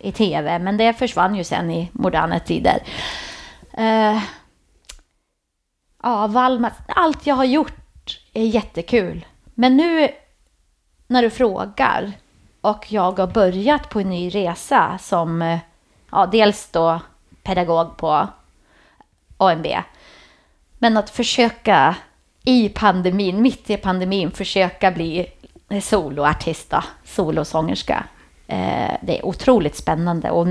C: i tv, men det försvann ju sen i moderna tider. Eh, ja, Valmar, allt jag har gjort är jättekul. Men nu när du frågar och jag har börjat på en ny resa som eh, ja, dels då pedagog på AMB. Men att försöka i pandemin, mitt i pandemin, försöka bli soloartist, solosångerska. Eh, det är otroligt spännande och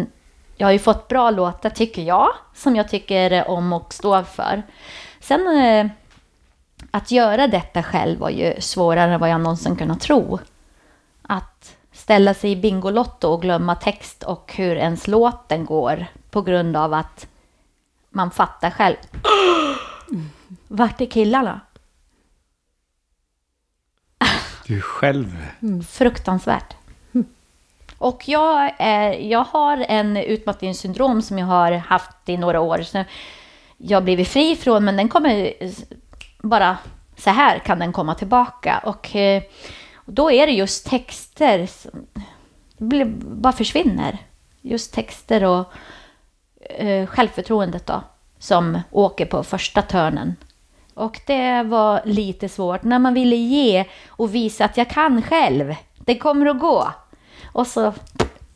C: jag har ju fått bra låtar tycker jag, som jag tycker om och står för. Sen eh, att göra detta själv var ju svårare än vad jag någonsin kunnat tro. Att ställa sig i Bingolotto och glömma text och hur ens låten går på grund av att man fattar själv. Vart är killarna?
D: Du själv.
C: Fruktansvärt. Och jag, är, jag har en utmattningssyndrom som jag har haft i några år. Så jag har blivit fri ifrån, men den kommer bara så här kan den komma tillbaka. Och eh, då är det just texter som bara försvinner. Just texter och eh, självförtroendet då, som åker på första törnen. Och det var lite svårt när man ville ge och visa att jag kan själv. Det kommer att gå. Och så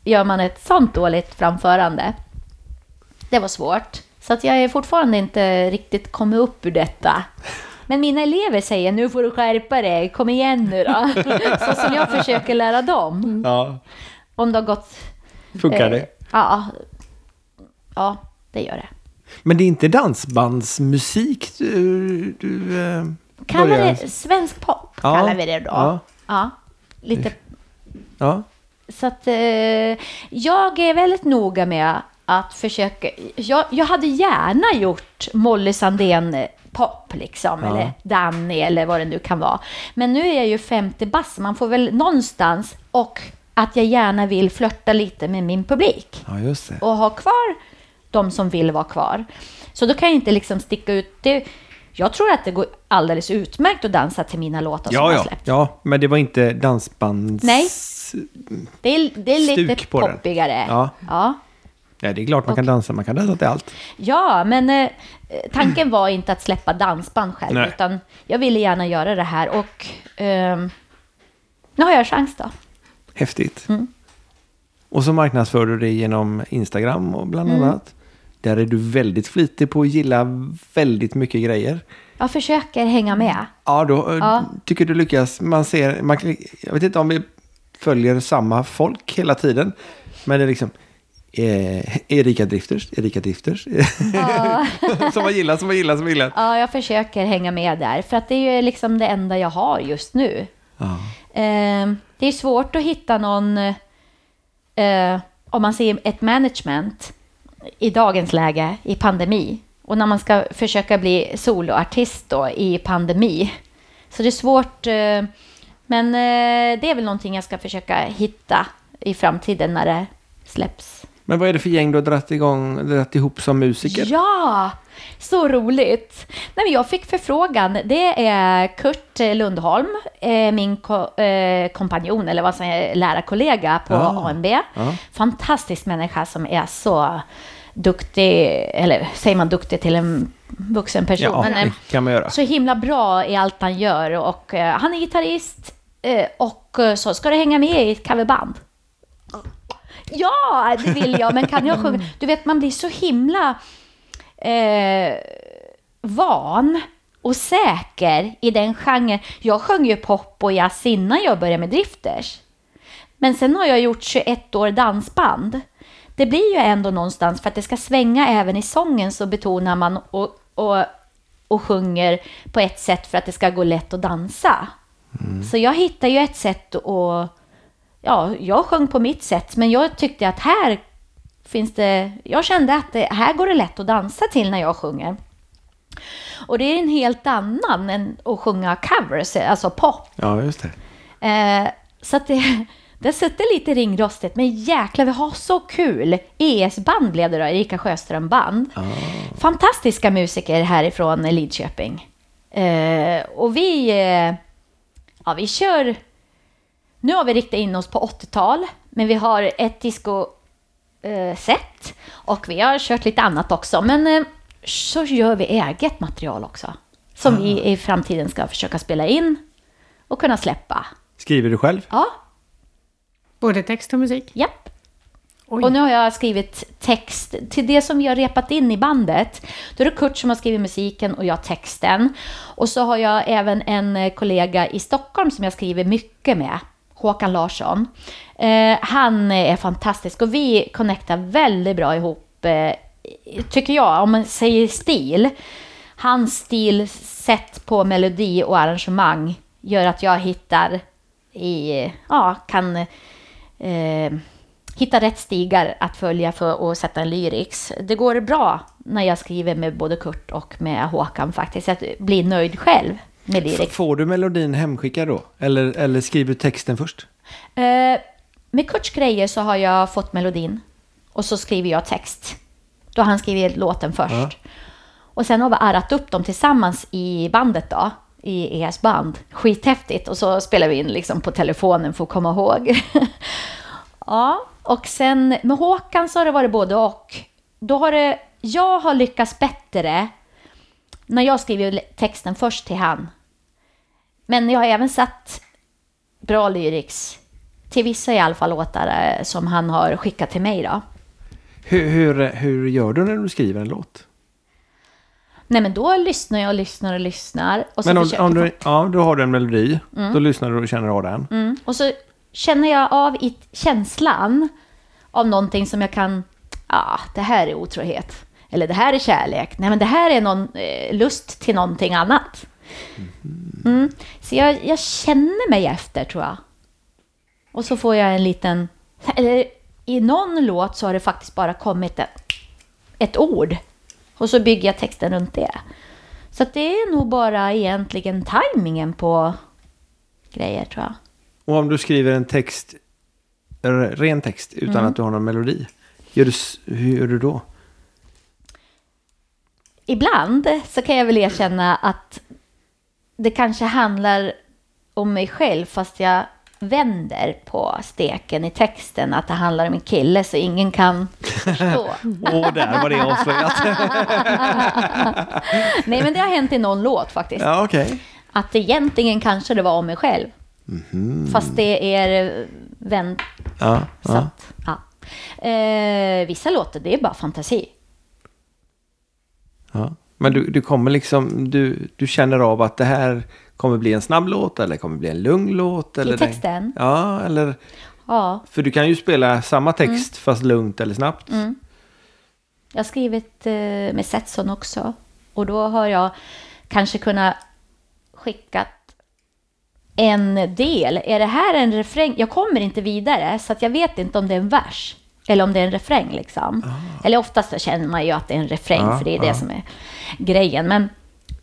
C: gör man ett sånt dåligt framförande. Det var svårt. Så att jag är fortfarande inte riktigt kommit upp ur detta. Men mina elever säger nu får du skärpa dig, kom igen nu då. Så som jag försöker lära dem.
D: Ja.
C: Om det har gått...
D: Funkar
C: eh,
D: det?
C: Ja, ja, det gör det.
D: Men det är inte dansbandsmusik du... du eh,
C: Kallar det svensk pop,
D: Ja,
C: kallar vi det då.
D: ja.
C: Ja, lite.
D: Ja.
C: Så att eh, jag är väldigt noga med att försöka. Jag, jag hade gärna gjort Molly Sandén eh, pop liksom,
D: Ja.
C: eller Danny eller vad det nu kan vara. Men nu är jag ju 50 bass, man får väl någonstans och att jag gärna vill flörta lite med min publik
D: ja,
C: och ha kvar de som vill vara kvar. Så då kan jag inte liksom sticka ut. Det, jag tror att det går alldeles utmärkt att dansa till mina låtar som
D: Ja,
C: jag har
D: ja.
C: släppt.
D: ja, men det var inte dansbands...
C: Nej. Det är, det är lite
D: på den.
C: poppigare.
D: Ja.
C: Ja.
D: Ja, det är klart man kan dansa. Man kan dansa till allt.
C: Ja, men eh, tanken var inte att släppa dansband själv,
D: Nej.
C: utan jag ville gärna göra det här och ehm, nu har jag chans då.
D: Häftigt.
C: Mm.
D: Och så marknadsför du det genom Instagram och bland
C: Mm.
D: annat. Där är du väldigt flitig på att gilla väldigt mycket grejer.
C: Jag försöker hänga med.
D: Ja, då eh,
C: Ja.
D: tycker du lyckas. Man ser, man, jag vet inte om vi följer samma folk hela tiden. Men det är liksom eh, Erika Drifters, Erika Drifters.
C: Ja.
D: som man gillar, som man gillar, som man gillar.
C: ja, jag försöker hänga med där, för att det är ju liksom det enda jag har just nu.
D: Ja.
C: Ehm, det är svårt att hitta någon, eh, om man ser ett management i dagens läge, i pandemi, Och när man ska försöka bli soloartist då i pandemi. Så det är svårt. eh, Men eh, det är väl någonting jag ska försöka hitta i framtiden när det släpps.
D: Men vad är det för gäng du har dragit igång, dragit ihop som musiker?
C: Ja, så roligt. Nej, men jag fick förfrågan. Det är Kurt Lundholm, eh, min ko- eh, kompanjon, eller vad som är lärarkollega på
D: Ah,
C: ANB.
D: ja.
C: Fantastisk människa som är så duktig, eller säger man duktig till en vuxen person?
D: Ja,
C: Men,
D: det kan man göra.
C: så himla bra i allt han gör och eh, han är gitarrist Eh, och eh, så ska du hänga med i ett coverband. Ja, det vill jag, men kan jag sjunga? Du vet, man blir så himla eh, van och säker i den genren. Jag sjöng ju pop och jazz innan jag började med Drifters. Men sen har jag gjort 21 år dansband. Det blir ju ändå någonstans, för att det ska svänga även i sången så betonar man och, och, och sjunger på ett sätt för att det ska gå lätt att dansa. Så jag hittar ju ett sätt att... Ja, jag sjöng på mitt sätt, men jag tyckte att här finns det... Jag kände att det, här går det lätt att dansa till när jag sjunger. Och det är en helt annan än att sjunga covers, alltså pop.
D: Ja, just det.
C: Eh, så att det, det sitter lite ringrostigt, men jäklar vi har så kul. ES-band blev det då, Erika Sjöström band. Fantastiska musiker härifrån Lidköping. Eh, och vi, eh, ja vi kör, nu har vi riktat in oss på 80-tal, men vi har ett disco eh, och vi har kört lite annat också. Men eh, så gör vi eget material också. Som vi i framtiden ska försöka spela in och kunna släppa.
D: Skriver du själv?
C: Ja,
B: Både text och musik.
C: japp.
B: Oj.
C: Och nu har jag skrivit text till det som vi har repat in i bandet. Då är det Kurt som har skrivit musiken och jag texten. Och så har jag även en eh, kollega i Stockholm som jag skriver mycket med. Håkan Larsson. Eh, han är fantastisk och vi connectar väldigt bra ihop, eh, tycker jag, om man säger stil. Hans stil, sett på melodi och arrangemang gör att jag hittar i, ja, kan eh, hitta rätt stigar att följa för att sätta en lyrics. Det går bra när jag skriver med både Kurt och med Håkan faktiskt, att bli nöjd själv med lyrics.
D: får du melodin hemskickad då? Eller, eller skriver du texten först?
C: Eh, med Kurts grejer så har jag fått melodin och så skriver jag text. Då har han skrivit låten först.
D: Ja.
C: Och sen har vi arrat upp dem tillsammans i bandet då, i ES band. Skithäftigt. Och så spelar vi in liksom på telefonen för att komma ihåg. ja, och sen med Håkan så har det varit både och. Då har det, jag har lyckats bättre när jag skriver texten först till han. Men jag har även satt bra lyrics till vissa i alla fall låtar eh, som han har skickat till mig då.
D: Hur, hur, hur gör du när du skriver en låt?
C: Nej men då lyssnar jag och lyssnar och lyssnar. Och så
D: Men om, om du, ja, du har du en melodi, då lyssnar du och känner av den.
C: Mm. Och så känner jag av i känslan av någonting som jag kan, ja, det här är otrohet. Eller det här är kärlek. Nej, men det här är någon eh, lust till någonting annat. Mm. Så jag, jag känner mig efter, tror jag. Och så får jag en liten... Eller i någon låt så har det faktiskt bara kommit ett, ett ord. Och så bygger jag texten runt det. Så det är nog bara egentligen tajmingen på grejer, tror jag.
D: Och om du skriver en text, ren text, utan att du har någon melodi. Gör du, hur gör du då?
C: ibland så kan jag väl erkänna att det kanske handlar om mig själv fast jag vänder på steken i texten att det handlar om en kille så ingen kan förstå.
D: Åh, där var det avslöjat.
C: Nej men det har hänt i någon låt faktiskt.
D: ja, okej.
C: Att egentligen kanske det var om mig själv. Fast det är vänt.
D: Ja,
C: Så
D: ja.
C: att, ja. Eh, vissa låtar det är bara fantasi.
D: ja. Men du, du kommer liksom, du, du känner av att det här kommer bli en snabb låt eller kommer bli en lugn låt? Eller den-
C: texten?
D: Ja, eller...
C: Ja,
D: För du kan ju spela samma text fast lugnt eller snabbt.
C: Jag har skrivit eh, med Setson också. Och då har jag kanske kunnat skickat en del. Är det här en refräng? Jag kommer inte vidare så jag vet inte om det är en vers. Eller om det är en refräng liksom. Eller oftast så känner man ju att det är en refräng,
A: Ah,
C: för det är det
A: ah.
C: som är grejen. Men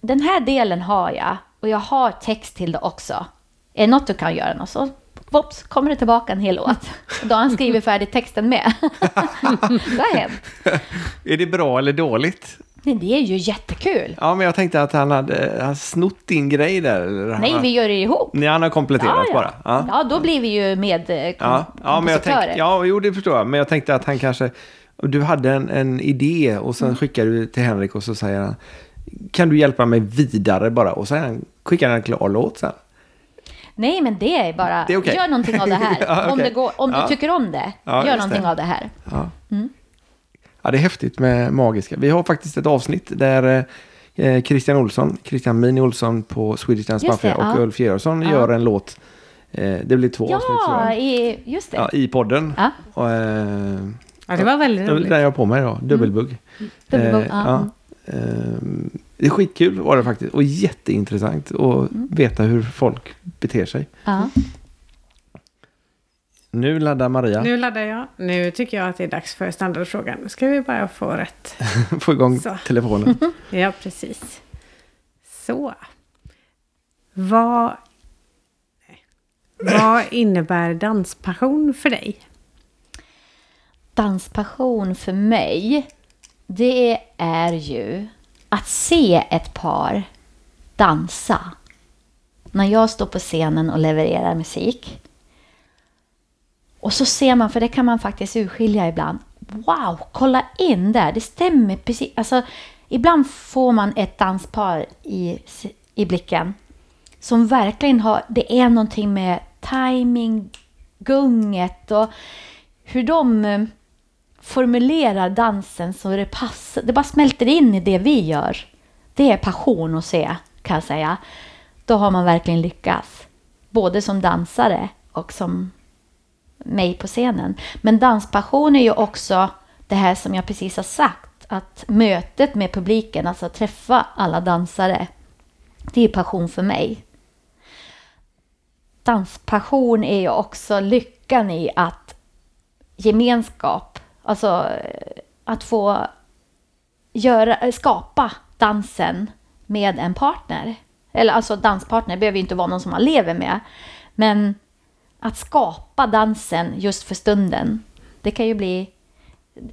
C: den här delen har jag, och jag har text till det också. Är det något du kan göra något så Vops, kommer det tillbaka en hel låt. Då har han skrivit färdigt texten med. det har hänt.
A: Är det bra eller dåligt?
C: Men det är ju jättekul.
A: Ja, men jag tänkte att han hade han snott din grej där. Eller
C: Nej, vi gör det ihop.
A: Nej, han har kompletterat bara.
C: Ja.
A: Ja.
C: då blir vi ju med eh,
A: Ja, ja, men jag tänkte, ja, jo, det förstår jag. Men jag tänkte att han kanske... Du hade en, en idé och
C: Mm.
A: sen skickar du till Henrik och så säger han Kan du hjälpa mig vidare bara? Och han, skickar han en klar låt sen.
C: Nej, men det är bara,
A: Det är okej.
C: gör någonting av det här.
A: Ja,
C: Om,
A: okej.
C: det går, om
A: Ja.
C: du tycker om det,
A: Ja,
C: gör någonting
A: det.
C: av det här.
A: Ja.
C: Mm.
A: Ja, det är häftigt med magiska. Vi har faktiskt ett avsnitt där eh, Christian Olsson, Christian Mini Olsson på Swedish Dance Mafia och
C: ja.
A: Ulf Georgsson
C: Ja.
A: gör en låt. Eh, det blir två avsnitt
C: Ja,
A: jag.
C: i, just det.
A: Ja, i podden.
C: Ja.
A: Och, eh,
B: Ja, det var väldigt
A: Den
B: roligt.
A: jag har på mig idag, dubbelbugg.
C: Dubbelbugg,
A: Eh,
C: ja.
A: ja. Ehm, det är skitkul var det faktiskt och jätteintressant att veta hur folk beter sig.
C: Ja.
A: Nu laddar Maria,
B: Nu laddar jag. Nu tycker jag att det är dags för standardfrågan. Nu ska vi bara få rätt.
A: få igång
B: Så.
A: telefonen.
B: Ja, precis. Så. Vad, vad innebär danspassion för dig?
C: Danspassion för mig, det är ju att se ett par dansa. När jag står på scenen och levererar musik. Och så ser man, för det kan man faktiskt urskilja ibland. Wow, kolla in där, det stämmer precis. Alltså, ibland får man ett danspar i, i blicken som verkligen har, det är någonting med timing, gunget och hur de eh, formulerar dansen så det passar. Det bara smälter in i det vi gör. Det är passion att se, kan jag säga. Då har man verkligen lyckats. Både som dansare och som mig på scenen. Men danspassion är ju också det här som jag precis har sagt. Att mötet med publiken, alltså träffa alla dansare. Det är passion för mig. Danspassion är ju också lyckan i att gemenskap, alltså eh, att få göra, eh, skapa dansen med en partner. Eller alltså danspartner behöver ju inte vara någon som man lever med. Men att skapa dansen just för stunden. Det kan ju bli...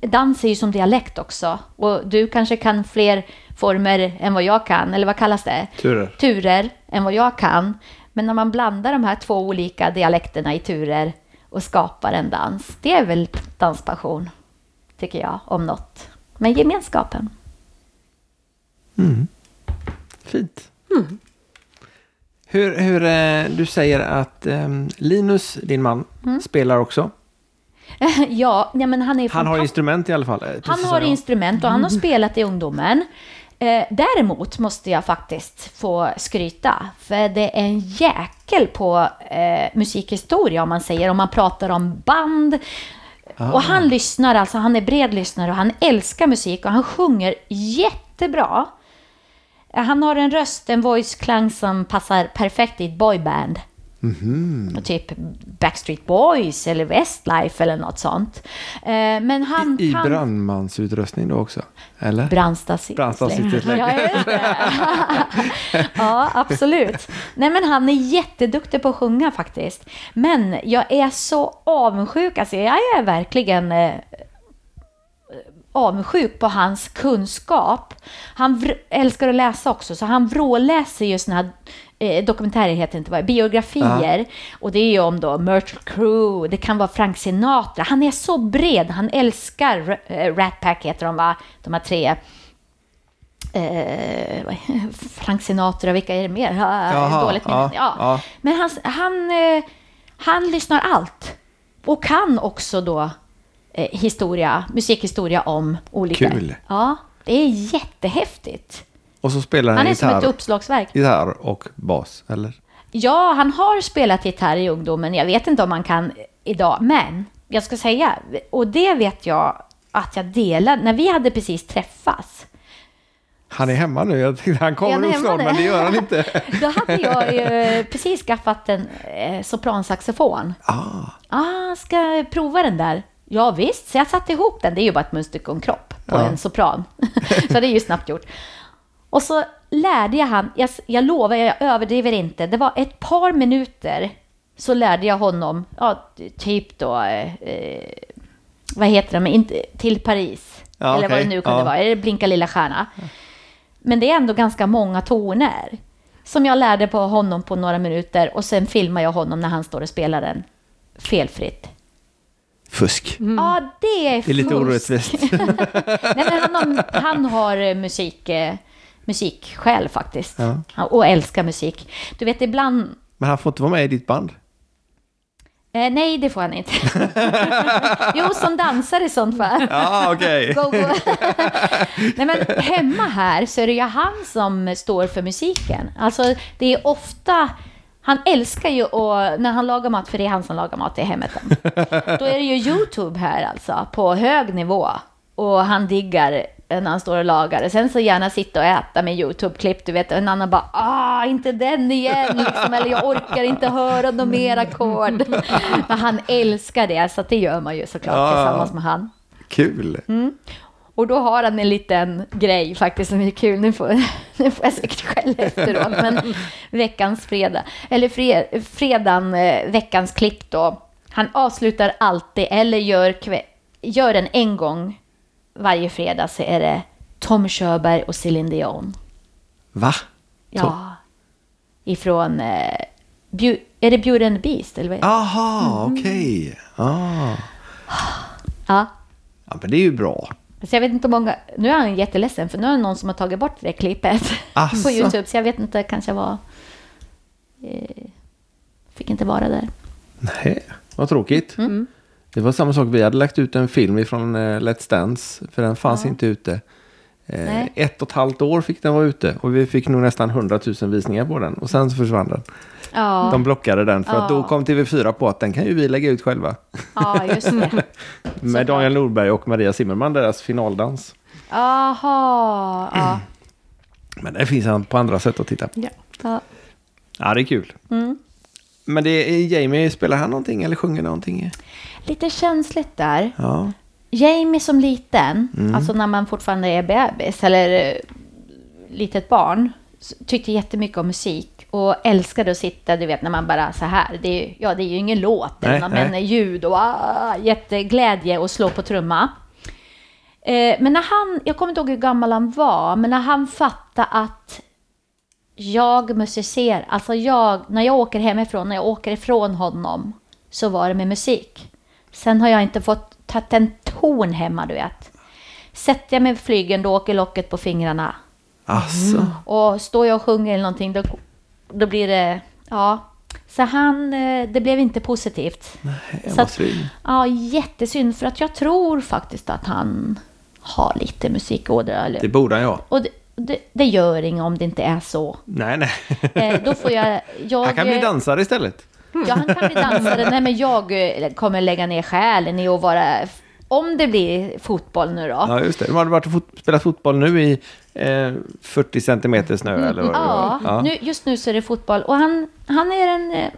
C: Dans är ju som dialekt också. Och du kanske kan fler former än vad jag kan. Eller vad kallas det?
A: Turer.
C: Turer än vad jag kan. Men när man blandar de här två olika dialekterna i turer och skapar en dans. Det är väl danspassion, tycker jag, om något. Men gemenskapen.
A: Fint. Hur, hur eh, du säger att ehm, Linus, din man,
C: Mm.
A: spelar också.
C: ja, ja, men han är
A: Han har instrument i alla fall. eh,
C: Han har instrument och han har spelat i ungdomen. Eh, däremot måste jag faktiskt få skryta, för det är en jäkel på eh, musikhistoria om man säger, om man pratar om band. Och han lyssnar, alltså han är bred lyssnare och han älskar musik och han sjunger jättebra. Eh, Han har en röst, en voice-klang som passar perfekt i ett boyband. Och Typ Backstreet Boys eller Westlife eller något sånt. Eh, Men han
A: I
C: kan...
A: brandmansutrustning då också? Eller?
C: Brandstadssytesläng. Ja, ja, absolut. Nej, men han är jätteduktig på att sjunga faktiskt. Men jag är så avundsjuk. Alltså, jag är verkligen eh, avundsjuk på hans kunskap. Han älskar att läsa också, så han vråläser ju såna här eh, dokumentärer, heter inte vad, biografier. Och det är ju om då Myrtle Crew, det kan vara Frank Sinatra. Han är så bred, han älskar eh, Rat Pack heter de va, de här tre. Eh, Frank Sinatra, vilka är det mer? Ja,
A: Jaha,
C: dåligt minne.
A: ja,
C: Ja. Men han, han, eh, han lyssnar allt. Och kan också då historia, musikhistoria om olika...
A: Kul.
C: Ja, det är jättehäftigt.
A: Och så spelar han,
C: Han är som ett
A: gitarr,
C: uppslagsverk.
A: gitarr och bas, eller?
C: Ja, han har spelat gitarr i ungdomen. Jag vet inte om han kan idag, men jag ska säga, och det vet jag att jag delar, när vi hade precis träffats,
A: Han är hemma nu. Jag tänkte han kommer nog snart, men det gör han inte.
C: då hade jag ju precis skaffat en eh, sopransaxofon.
A: ah,
C: Ah, ska prova den där. Ja visst, så jag satte ihop den. Det är ju bara ett munstycke och en kropp på
A: Ja.
C: en sopran. så det är ju snabbt gjort. Och så lärde jag han, jag, jag lovar, jag överdriver inte, det var ett par minuter så lärde jag honom, ja, typ då, eh, eh, vad heter det, inte, till Paris.
A: Ja,
C: eller vad
A: okej,
C: det nu kunde
A: ja.
C: vara, eller Blinka lilla stjärna. Men det är ändå ganska många toner. Som jag lärde på honom på några minuter och sen filmar jag honom när han står och spelar den felfritt.
A: Fusk.
C: Ja, det är
A: Det är lite
C: fusk.
A: orättvist.
C: Nej, men han, har, han har eh, musik, eh, musiksjäl faktiskt.
A: Ja.
C: Och älskar musik. Du vet ibland...
A: Men han får inte vara med i ditt band.
C: Eh, nej, det får han inte. jo, som dansare i sånt fall.
A: Ja, okej.
C: Go. Nej, men hemma här så är det ju han som står för musiken. Alltså, det är ofta... Han älskar ju att, när han lagar mat, för det är han som lagar mat i hemmet. Då är det ju YouTube här alltså, på hög nivå. Och han diggar när han står och lagar. Sen så gärna sitta och äta med YouTube-klipp, du vet. Och en annan bara, ah, inte den igen, liksom. Eller jag orkar inte höra något mer ackord. Men han älskar det, så det gör man ju såklart
A: Ja.
C: tillsammans med han.
A: Kul.
C: Och då har han en liten grej faktiskt som är kul. Nu får, nu får jag säkert skäll efteråt. Men veckans fredag, eller fred, fredagen, eh, veckans klipp då. Han avslutar alltid, eller gör, gör den en gång varje fredag så är det Tom Körberg och Céline Dion.
A: Va?
C: Ja. Ifrån, eh, är det Beauty and the Beast? Eller vad?
A: Aha, okej. Ah.
C: Ja.
A: Ja, men det är ju bra.
C: Så jag vet inte hur många, nu är han jätteledsen för nu är det någon som har tagit bort det klippet
A: Asså.
C: på Youtube. Så jag vet inte, kanske var... Eh, fick inte vara där.
A: Nej, vad tråkigt.
C: Mm.
A: Det var samma sak, vi hade lagt ut en film från Let's Dance, för den fanns inte ute. Eh,
C: Nej.
A: ett och ett halvt år fick den vara ute och vi fick nog nästan 100 000 visningar på den och sen så försvann den.
C: Ja,
A: De blockade den för att då
C: Ja.
A: kom TV4 på att den kan ju vi lägga ut själva.
C: ja just det.
A: Med Daniel Norberg och Maria Zimmerman, deras finaldans.
C: Jaha, ja.
A: Men det finns på andra sätt att titta på.
B: Ja.
C: ja.
A: Ja, det är kul.
C: Mm.
A: Men det är, Jamie, spelar han någonting eller sjunger någonting?
C: Lite känsligt där.
A: Ja.
C: Jamie som liten, alltså när man fortfarande är bebis eller eh, litet barn, tyckte jättemycket om musik och älskade att sitta, du vet när man bara så här, det är, ju- ja det är ju ingen låt,
A: Nej,
C: men
A: nej.
C: ljud och ah, jätteglädje och slå på trumma. Eh, men när han, jag kommer inte ihåg hur gammal han var, men när han fattade att jag musicerar, alltså jag, när jag åker hemifrån, när jag åker ifrån honom, så var det med musik. Sen har jag inte fått tagit en ton hemma, du vet. Sätter jag mig på flygen, då åker locket på fingrarna.
A: Alltså.
C: Och står jag och sjunger eller någonting, då, då blir det, ja. Så han, eh, det blev inte positivt.
A: var
C: att-
A: synd.
C: Ja, jättesynd, för att jag tror faktiskt att han har lite musikådra.
A: Det borde han ja.
C: och det, det, det gör inget om det inte är så.
A: Nej, nej.
C: Eh, då får jag... jag
A: Han kan bli dansare istället.
C: Ja, han kan bli dansare. Nej, men jag eh, kommer lägga ner själen i att vara... Om det blir fotboll nu då.
A: Ja, just det. De hade varit fot- spelat fotboll nu i eh, 40 centimeter snö eller vad det
C: Ja,
A: var.
C: Nu, just nu så är det fotboll. Och han, han är en, eh,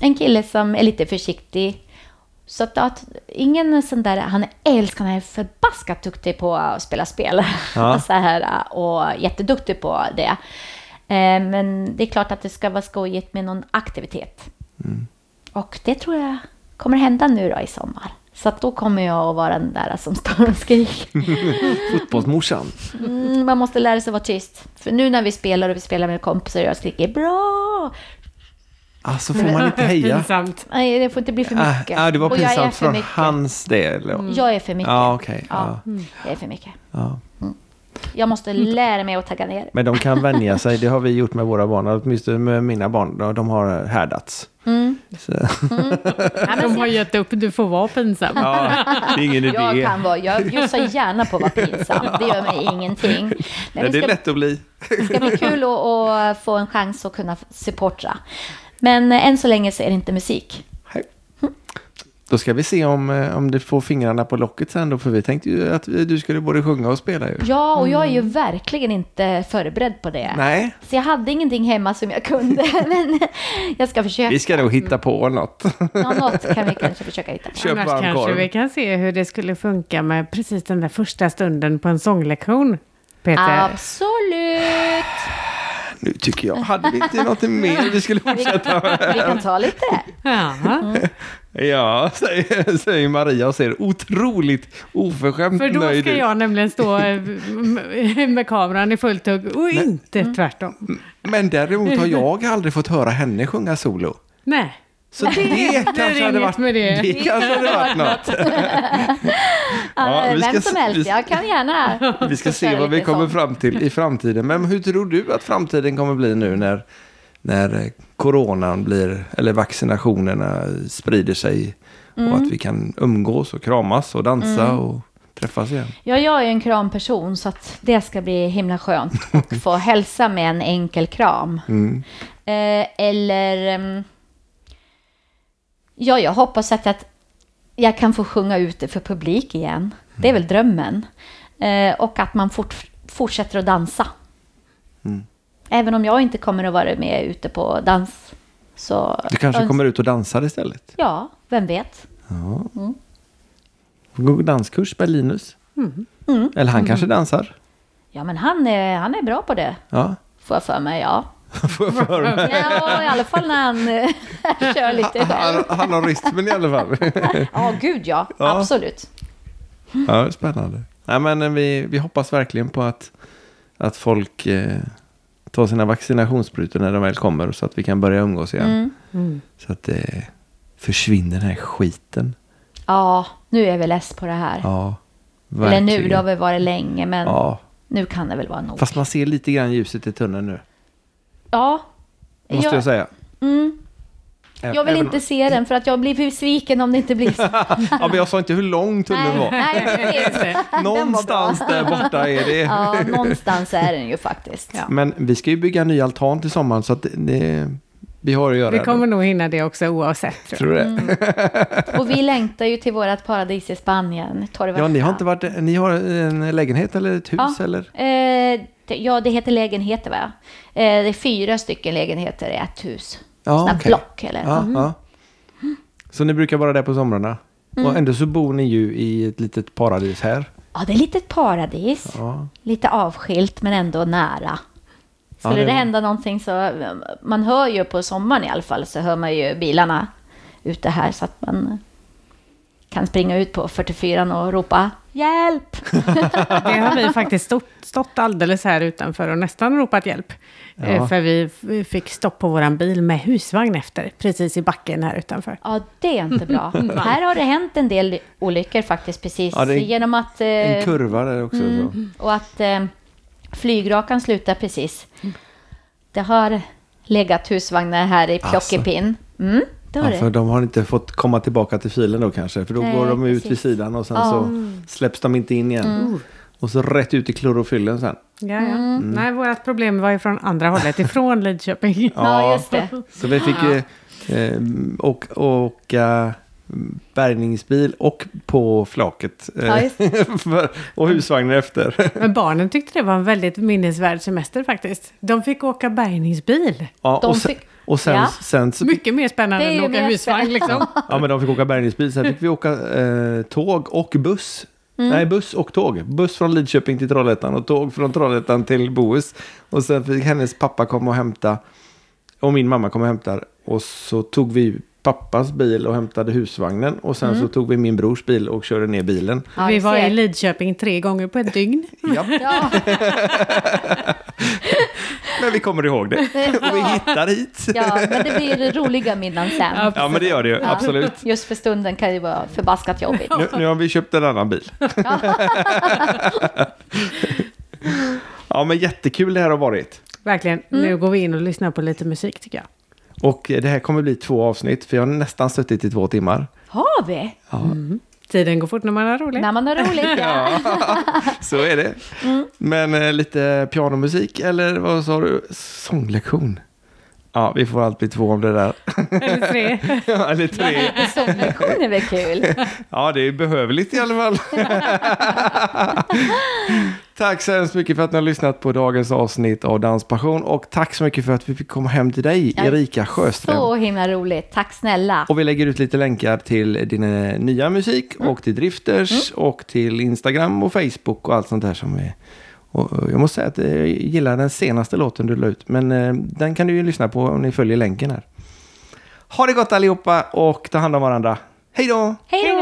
C: en kille som är lite försiktig. Så att, att ingen sån där, han älskar, han är förbaskat duktig på att spela spel.
A: Ja.
C: så här, och jätteduktig på det. Eh, Men det är klart att det ska vara skojigt med någon aktivitet.
A: Mm.
C: Och det tror jag kommer hända nu då i sommar. Så att då kommer jag att vara den där som står och skriker.
A: Fotbollsmorsan.
C: Mm, man måste lära sig att vara tyst. För nu när vi spelar och vi spelar med kompisar och jag skriker bra.
A: Alltså får man inte heja.
B: Pinsamt.
C: Nej, det får inte bli för
A: Ah,
C: mycket.
A: ah, det var
C: jag
A: pinsamt
C: mycket.
A: hans del. eller?
C: Jag är för mycket.
A: Ja, okej.
C: Ja,
A: Ja.
C: det är för mycket.
A: Ja.
C: Jag måste lära mig att tagga ner.
A: Men de kan vänja sig. Det har vi gjort med våra barn. Åtminstone med mina barn. De- De har härdats.
C: Mm.
A: Så,
C: Ja,
B: De har gett upp, du får vara pinsam.
A: ja, det är ingen idé.
C: jag kan vara, jag bjussar gärna på att vara pinsam. Det gör mig ingenting. Men
A: Nej, det är
C: ska,
A: lätt att bli.
C: det ska bli kul att, att få en chans att kunna supportra. Men eh, än så länge så är det inte musik.
A: Då ska vi se om, eh, om det får fingrarna på locket sen då, för vi tänkte ju att du skulle både sjunga och spela ju.
C: Ja, och jag är ju verkligen inte förberedd på det.
A: Nej,
C: Så jag hade ingenting hemma som jag kunde, men jag ska försöka.
A: vi ska nog hitta på något.
C: Ja, något kan vi kanske försöka hitta på.
A: Köp
B: Annars kanske
A: korv.
B: vi kan se hur det skulle funka med precis den där första stunden på en sånglektion. Peter.
C: Absolut!
A: Nu tycker jag, hade vi inte något mer vi skulle fortsätta med?
C: Vi kan ta lite.
B: Ja.
A: Ja, säger, säger Maria och ser otroligt oförskämt
B: För då
A: nöjd
B: ska
A: ut.
B: jag nämligen stå eh, med kameran i fullt hugg och inte tvärtom.
A: Men däremot har jag aldrig fått höra henne sjunga solo.
B: Nej.
A: Så det, kanske hade varit,
B: med det.
A: det kanske hade varit något.
C: Ja,
A: vi ska
C: Vem som
A: se-
C: helst,
A: vi-
C: jag kan gärna.
A: Vi ska se vad vi kommer fram till i framtiden. Men hur tror du att framtiden kommer bli nu när, när eh, coronan blir, eller vaccinationerna sprider sig
C: Mm.
A: och att vi kan umgås och kramas och dansa och träffas igen?
C: Ja, jag är en kramperson så att det ska bli himla skönt att få hälsa med en enkel kram.
A: Mm.
C: Eh, eller... ehm, ja, jag hoppas att, att jag kan få sjunga ute för publik igen. Det är väl drömmen. Eh, och att man fort, fortsätter att dansa.
A: Mm.
C: Även om jag inte kommer att vara med ute på dans. Så
A: Du kanske kommer ut och dansar istället?
C: Ja, vem vet.
A: Ja.
C: Mm.
A: Gå danskurs med Linus.
C: Mm.
A: Eller han kanske dansar.
C: Ja, men han är, han är bra på det.
A: Ja.
C: Får jag för mig, ja.
A: Får jag för mig.
C: Ja, i alla fall när han eh, kör lite själv.
A: Han, han har rytmen i alla fall.
C: Ja, gud ja.
A: Ja.
C: Absolut.
A: Ja, spännande. Nej, men eh, vi, vi hoppas verkligen på att, att folk eh, tar sina vaccinationssprutor när de väl kommer så att vi kan börja umgås igen.
C: Mm.
B: Mm.
A: Så att det försvinner den här skiten.
C: Ja, nu är vi less på det här.
A: Ja,
C: Eller
A: verkligen.
C: nu, det har vi varit länge, men
A: Ja,
C: nu kan det väl vara nog.
A: fast man ser lite grann ljuset i tunneln nu.
C: Ja.
A: Måste jag, säga.
C: Mm, jag vill
A: Även-
C: inte se den för att jag blir besviken om det inte blir så.
A: Ja, men jag sa inte hur lång tunneln var.
C: nej, precis.
A: Någonstans där borta är det.
C: Ja, någonstans är den ju faktiskt.
B: Ja.
A: Men vi ska ju bygga en ny altan till sommaren så att det, vi har att göra.
B: Vi kommer nog hinna det också oavsett. Tror
A: Tror det?
C: Och vi längtar ju till vårt paradis i Spanien. Torrevieja.
A: Ja, ni har inte varit, ni har en lägenhet eller ett hus
C: Ja.
A: eller?
C: Eh, det, ja, det heter lägenheter va? Eh, det är fyra stycken lägenheter i ett hus.
A: Ja,
C: Sådana
A: okej.
C: block eller?
A: Ja,
C: Mm.
A: ja. Så ni brukar vara där på somrarna? Och ändå så bor ni ju i ett litet paradis här.
C: Ja, det är ett paradis.
A: Ja.
C: Lite avskilt men ändå nära. Skulle
A: det
C: det, hända någonting så, man hör ju på sommaren i alla fall, så hör man ju bilarna ute här så att man kan springa ut på 44 och ropa hjälp.
B: Det har vi faktiskt stått, stått alldeles här utanför och nästan ropat hjälp.
A: Ja.
B: Eh, För vi fick stopp på våran bil med husvagn efter, precis i backen här utanför.
C: Ja, det är inte bra. här har det hänt en del olyckor faktiskt precis
A: Ja, det är
C: genom att... eh,
A: En kurva där också. Så.
C: Och att eh, flygrakan slutar precis. Det har legat husvagnar här i Plockepinn. Mm, det
A: Ja, för de har inte fått komma tillbaka till filen då kanske. För då
C: Nej,
A: går de ut vid
C: precis.
A: sidan och sen
C: Ja.
A: så släpps de inte in igen.
C: Mm.
A: Och så rätt ut i klorofyllen sen.
B: Ja, ja.
C: Mm.
B: Nej, vårt problem var ju från andra hållet, ifrån Lidköping.
C: Ja, just det.
A: Så vi fick ju eh, åka, åka bärgningsbil och på flaket. eh,
C: Ja,
A: och husvagnen efter.
B: Men barnen tyckte det var en väldigt minnesvärd semester faktiskt. De fick åka bärgningsbil.
A: Ja,
C: De
A: och sen, och sen,
C: Ja.
A: sen så
B: Mycket mer spännande än att åka husvagn liksom.
A: Ja, men de fick åka bärgningsbil. Sen fick vi åka eh, tåg och buss.
C: Mm.
A: Nej, buss och tåg. Buss från Lidköping till Trollhättan och tåg från Trollhättan till Bohus. Och sen fick hennes pappa komma och hämta. Och min mamma kom och hämtade. Och så tog vi pappas bil och hämtade husvagnen. Och sen så tog vi min brors bil och körde ner bilen.
C: Ja,
B: vi var i Lidköping tre gånger på ett dygn.
A: Ja,
C: Ja,
A: men vi kommer ihåg det. Och vi hittar hit.
C: ja, men det blir roliga middagen sen.
A: Ja, men det gör det ju.
C: Ja.
A: Absolut.
C: Just för stunden kan det vara förbaskat jobbigt.
A: Nu, nu har vi köpt en annan bil. Ja, men jättekul det här har varit.
B: Verkligen.
C: Mm.
B: Nu går vi in och lyssnar på lite musik tycker jag.
A: Och det här kommer bli två avsnitt, för jag har nästan suttit i två timmar.
C: Har vi?
B: Tiden går fort när man har roligt.
C: När man har roligt, ja.
A: Så är det. Men eh, lite pianomusik eller vad sa du? Sånglektion. Ja, vi får allt bli två om det där.
B: Eller tre.
A: Ja, Eller tre.
C: Sömnlektion är väl kul?
A: Ja, det är behövligt i alla fall. tack så hemskt mycket för att ni har lyssnat på dagens avsnitt av Danspassion. Och tack så mycket för att vi fick komma hem till dig,
C: Ja,
A: Erika Sjöström.
C: Så himla roligt. Tack snälla.
A: Och vi lägger ut lite länkar till din eh, nya musik och till Drifters och till Instagram och Facebook och allt sånt där som är... Och och jag måste säga att eh, jag gillar den senaste låten du la ut. Men eh, den kan du ju lyssna på om ni följer länken här. Ha det gott allihopa och ta hand om varandra. Hej då!
C: Hej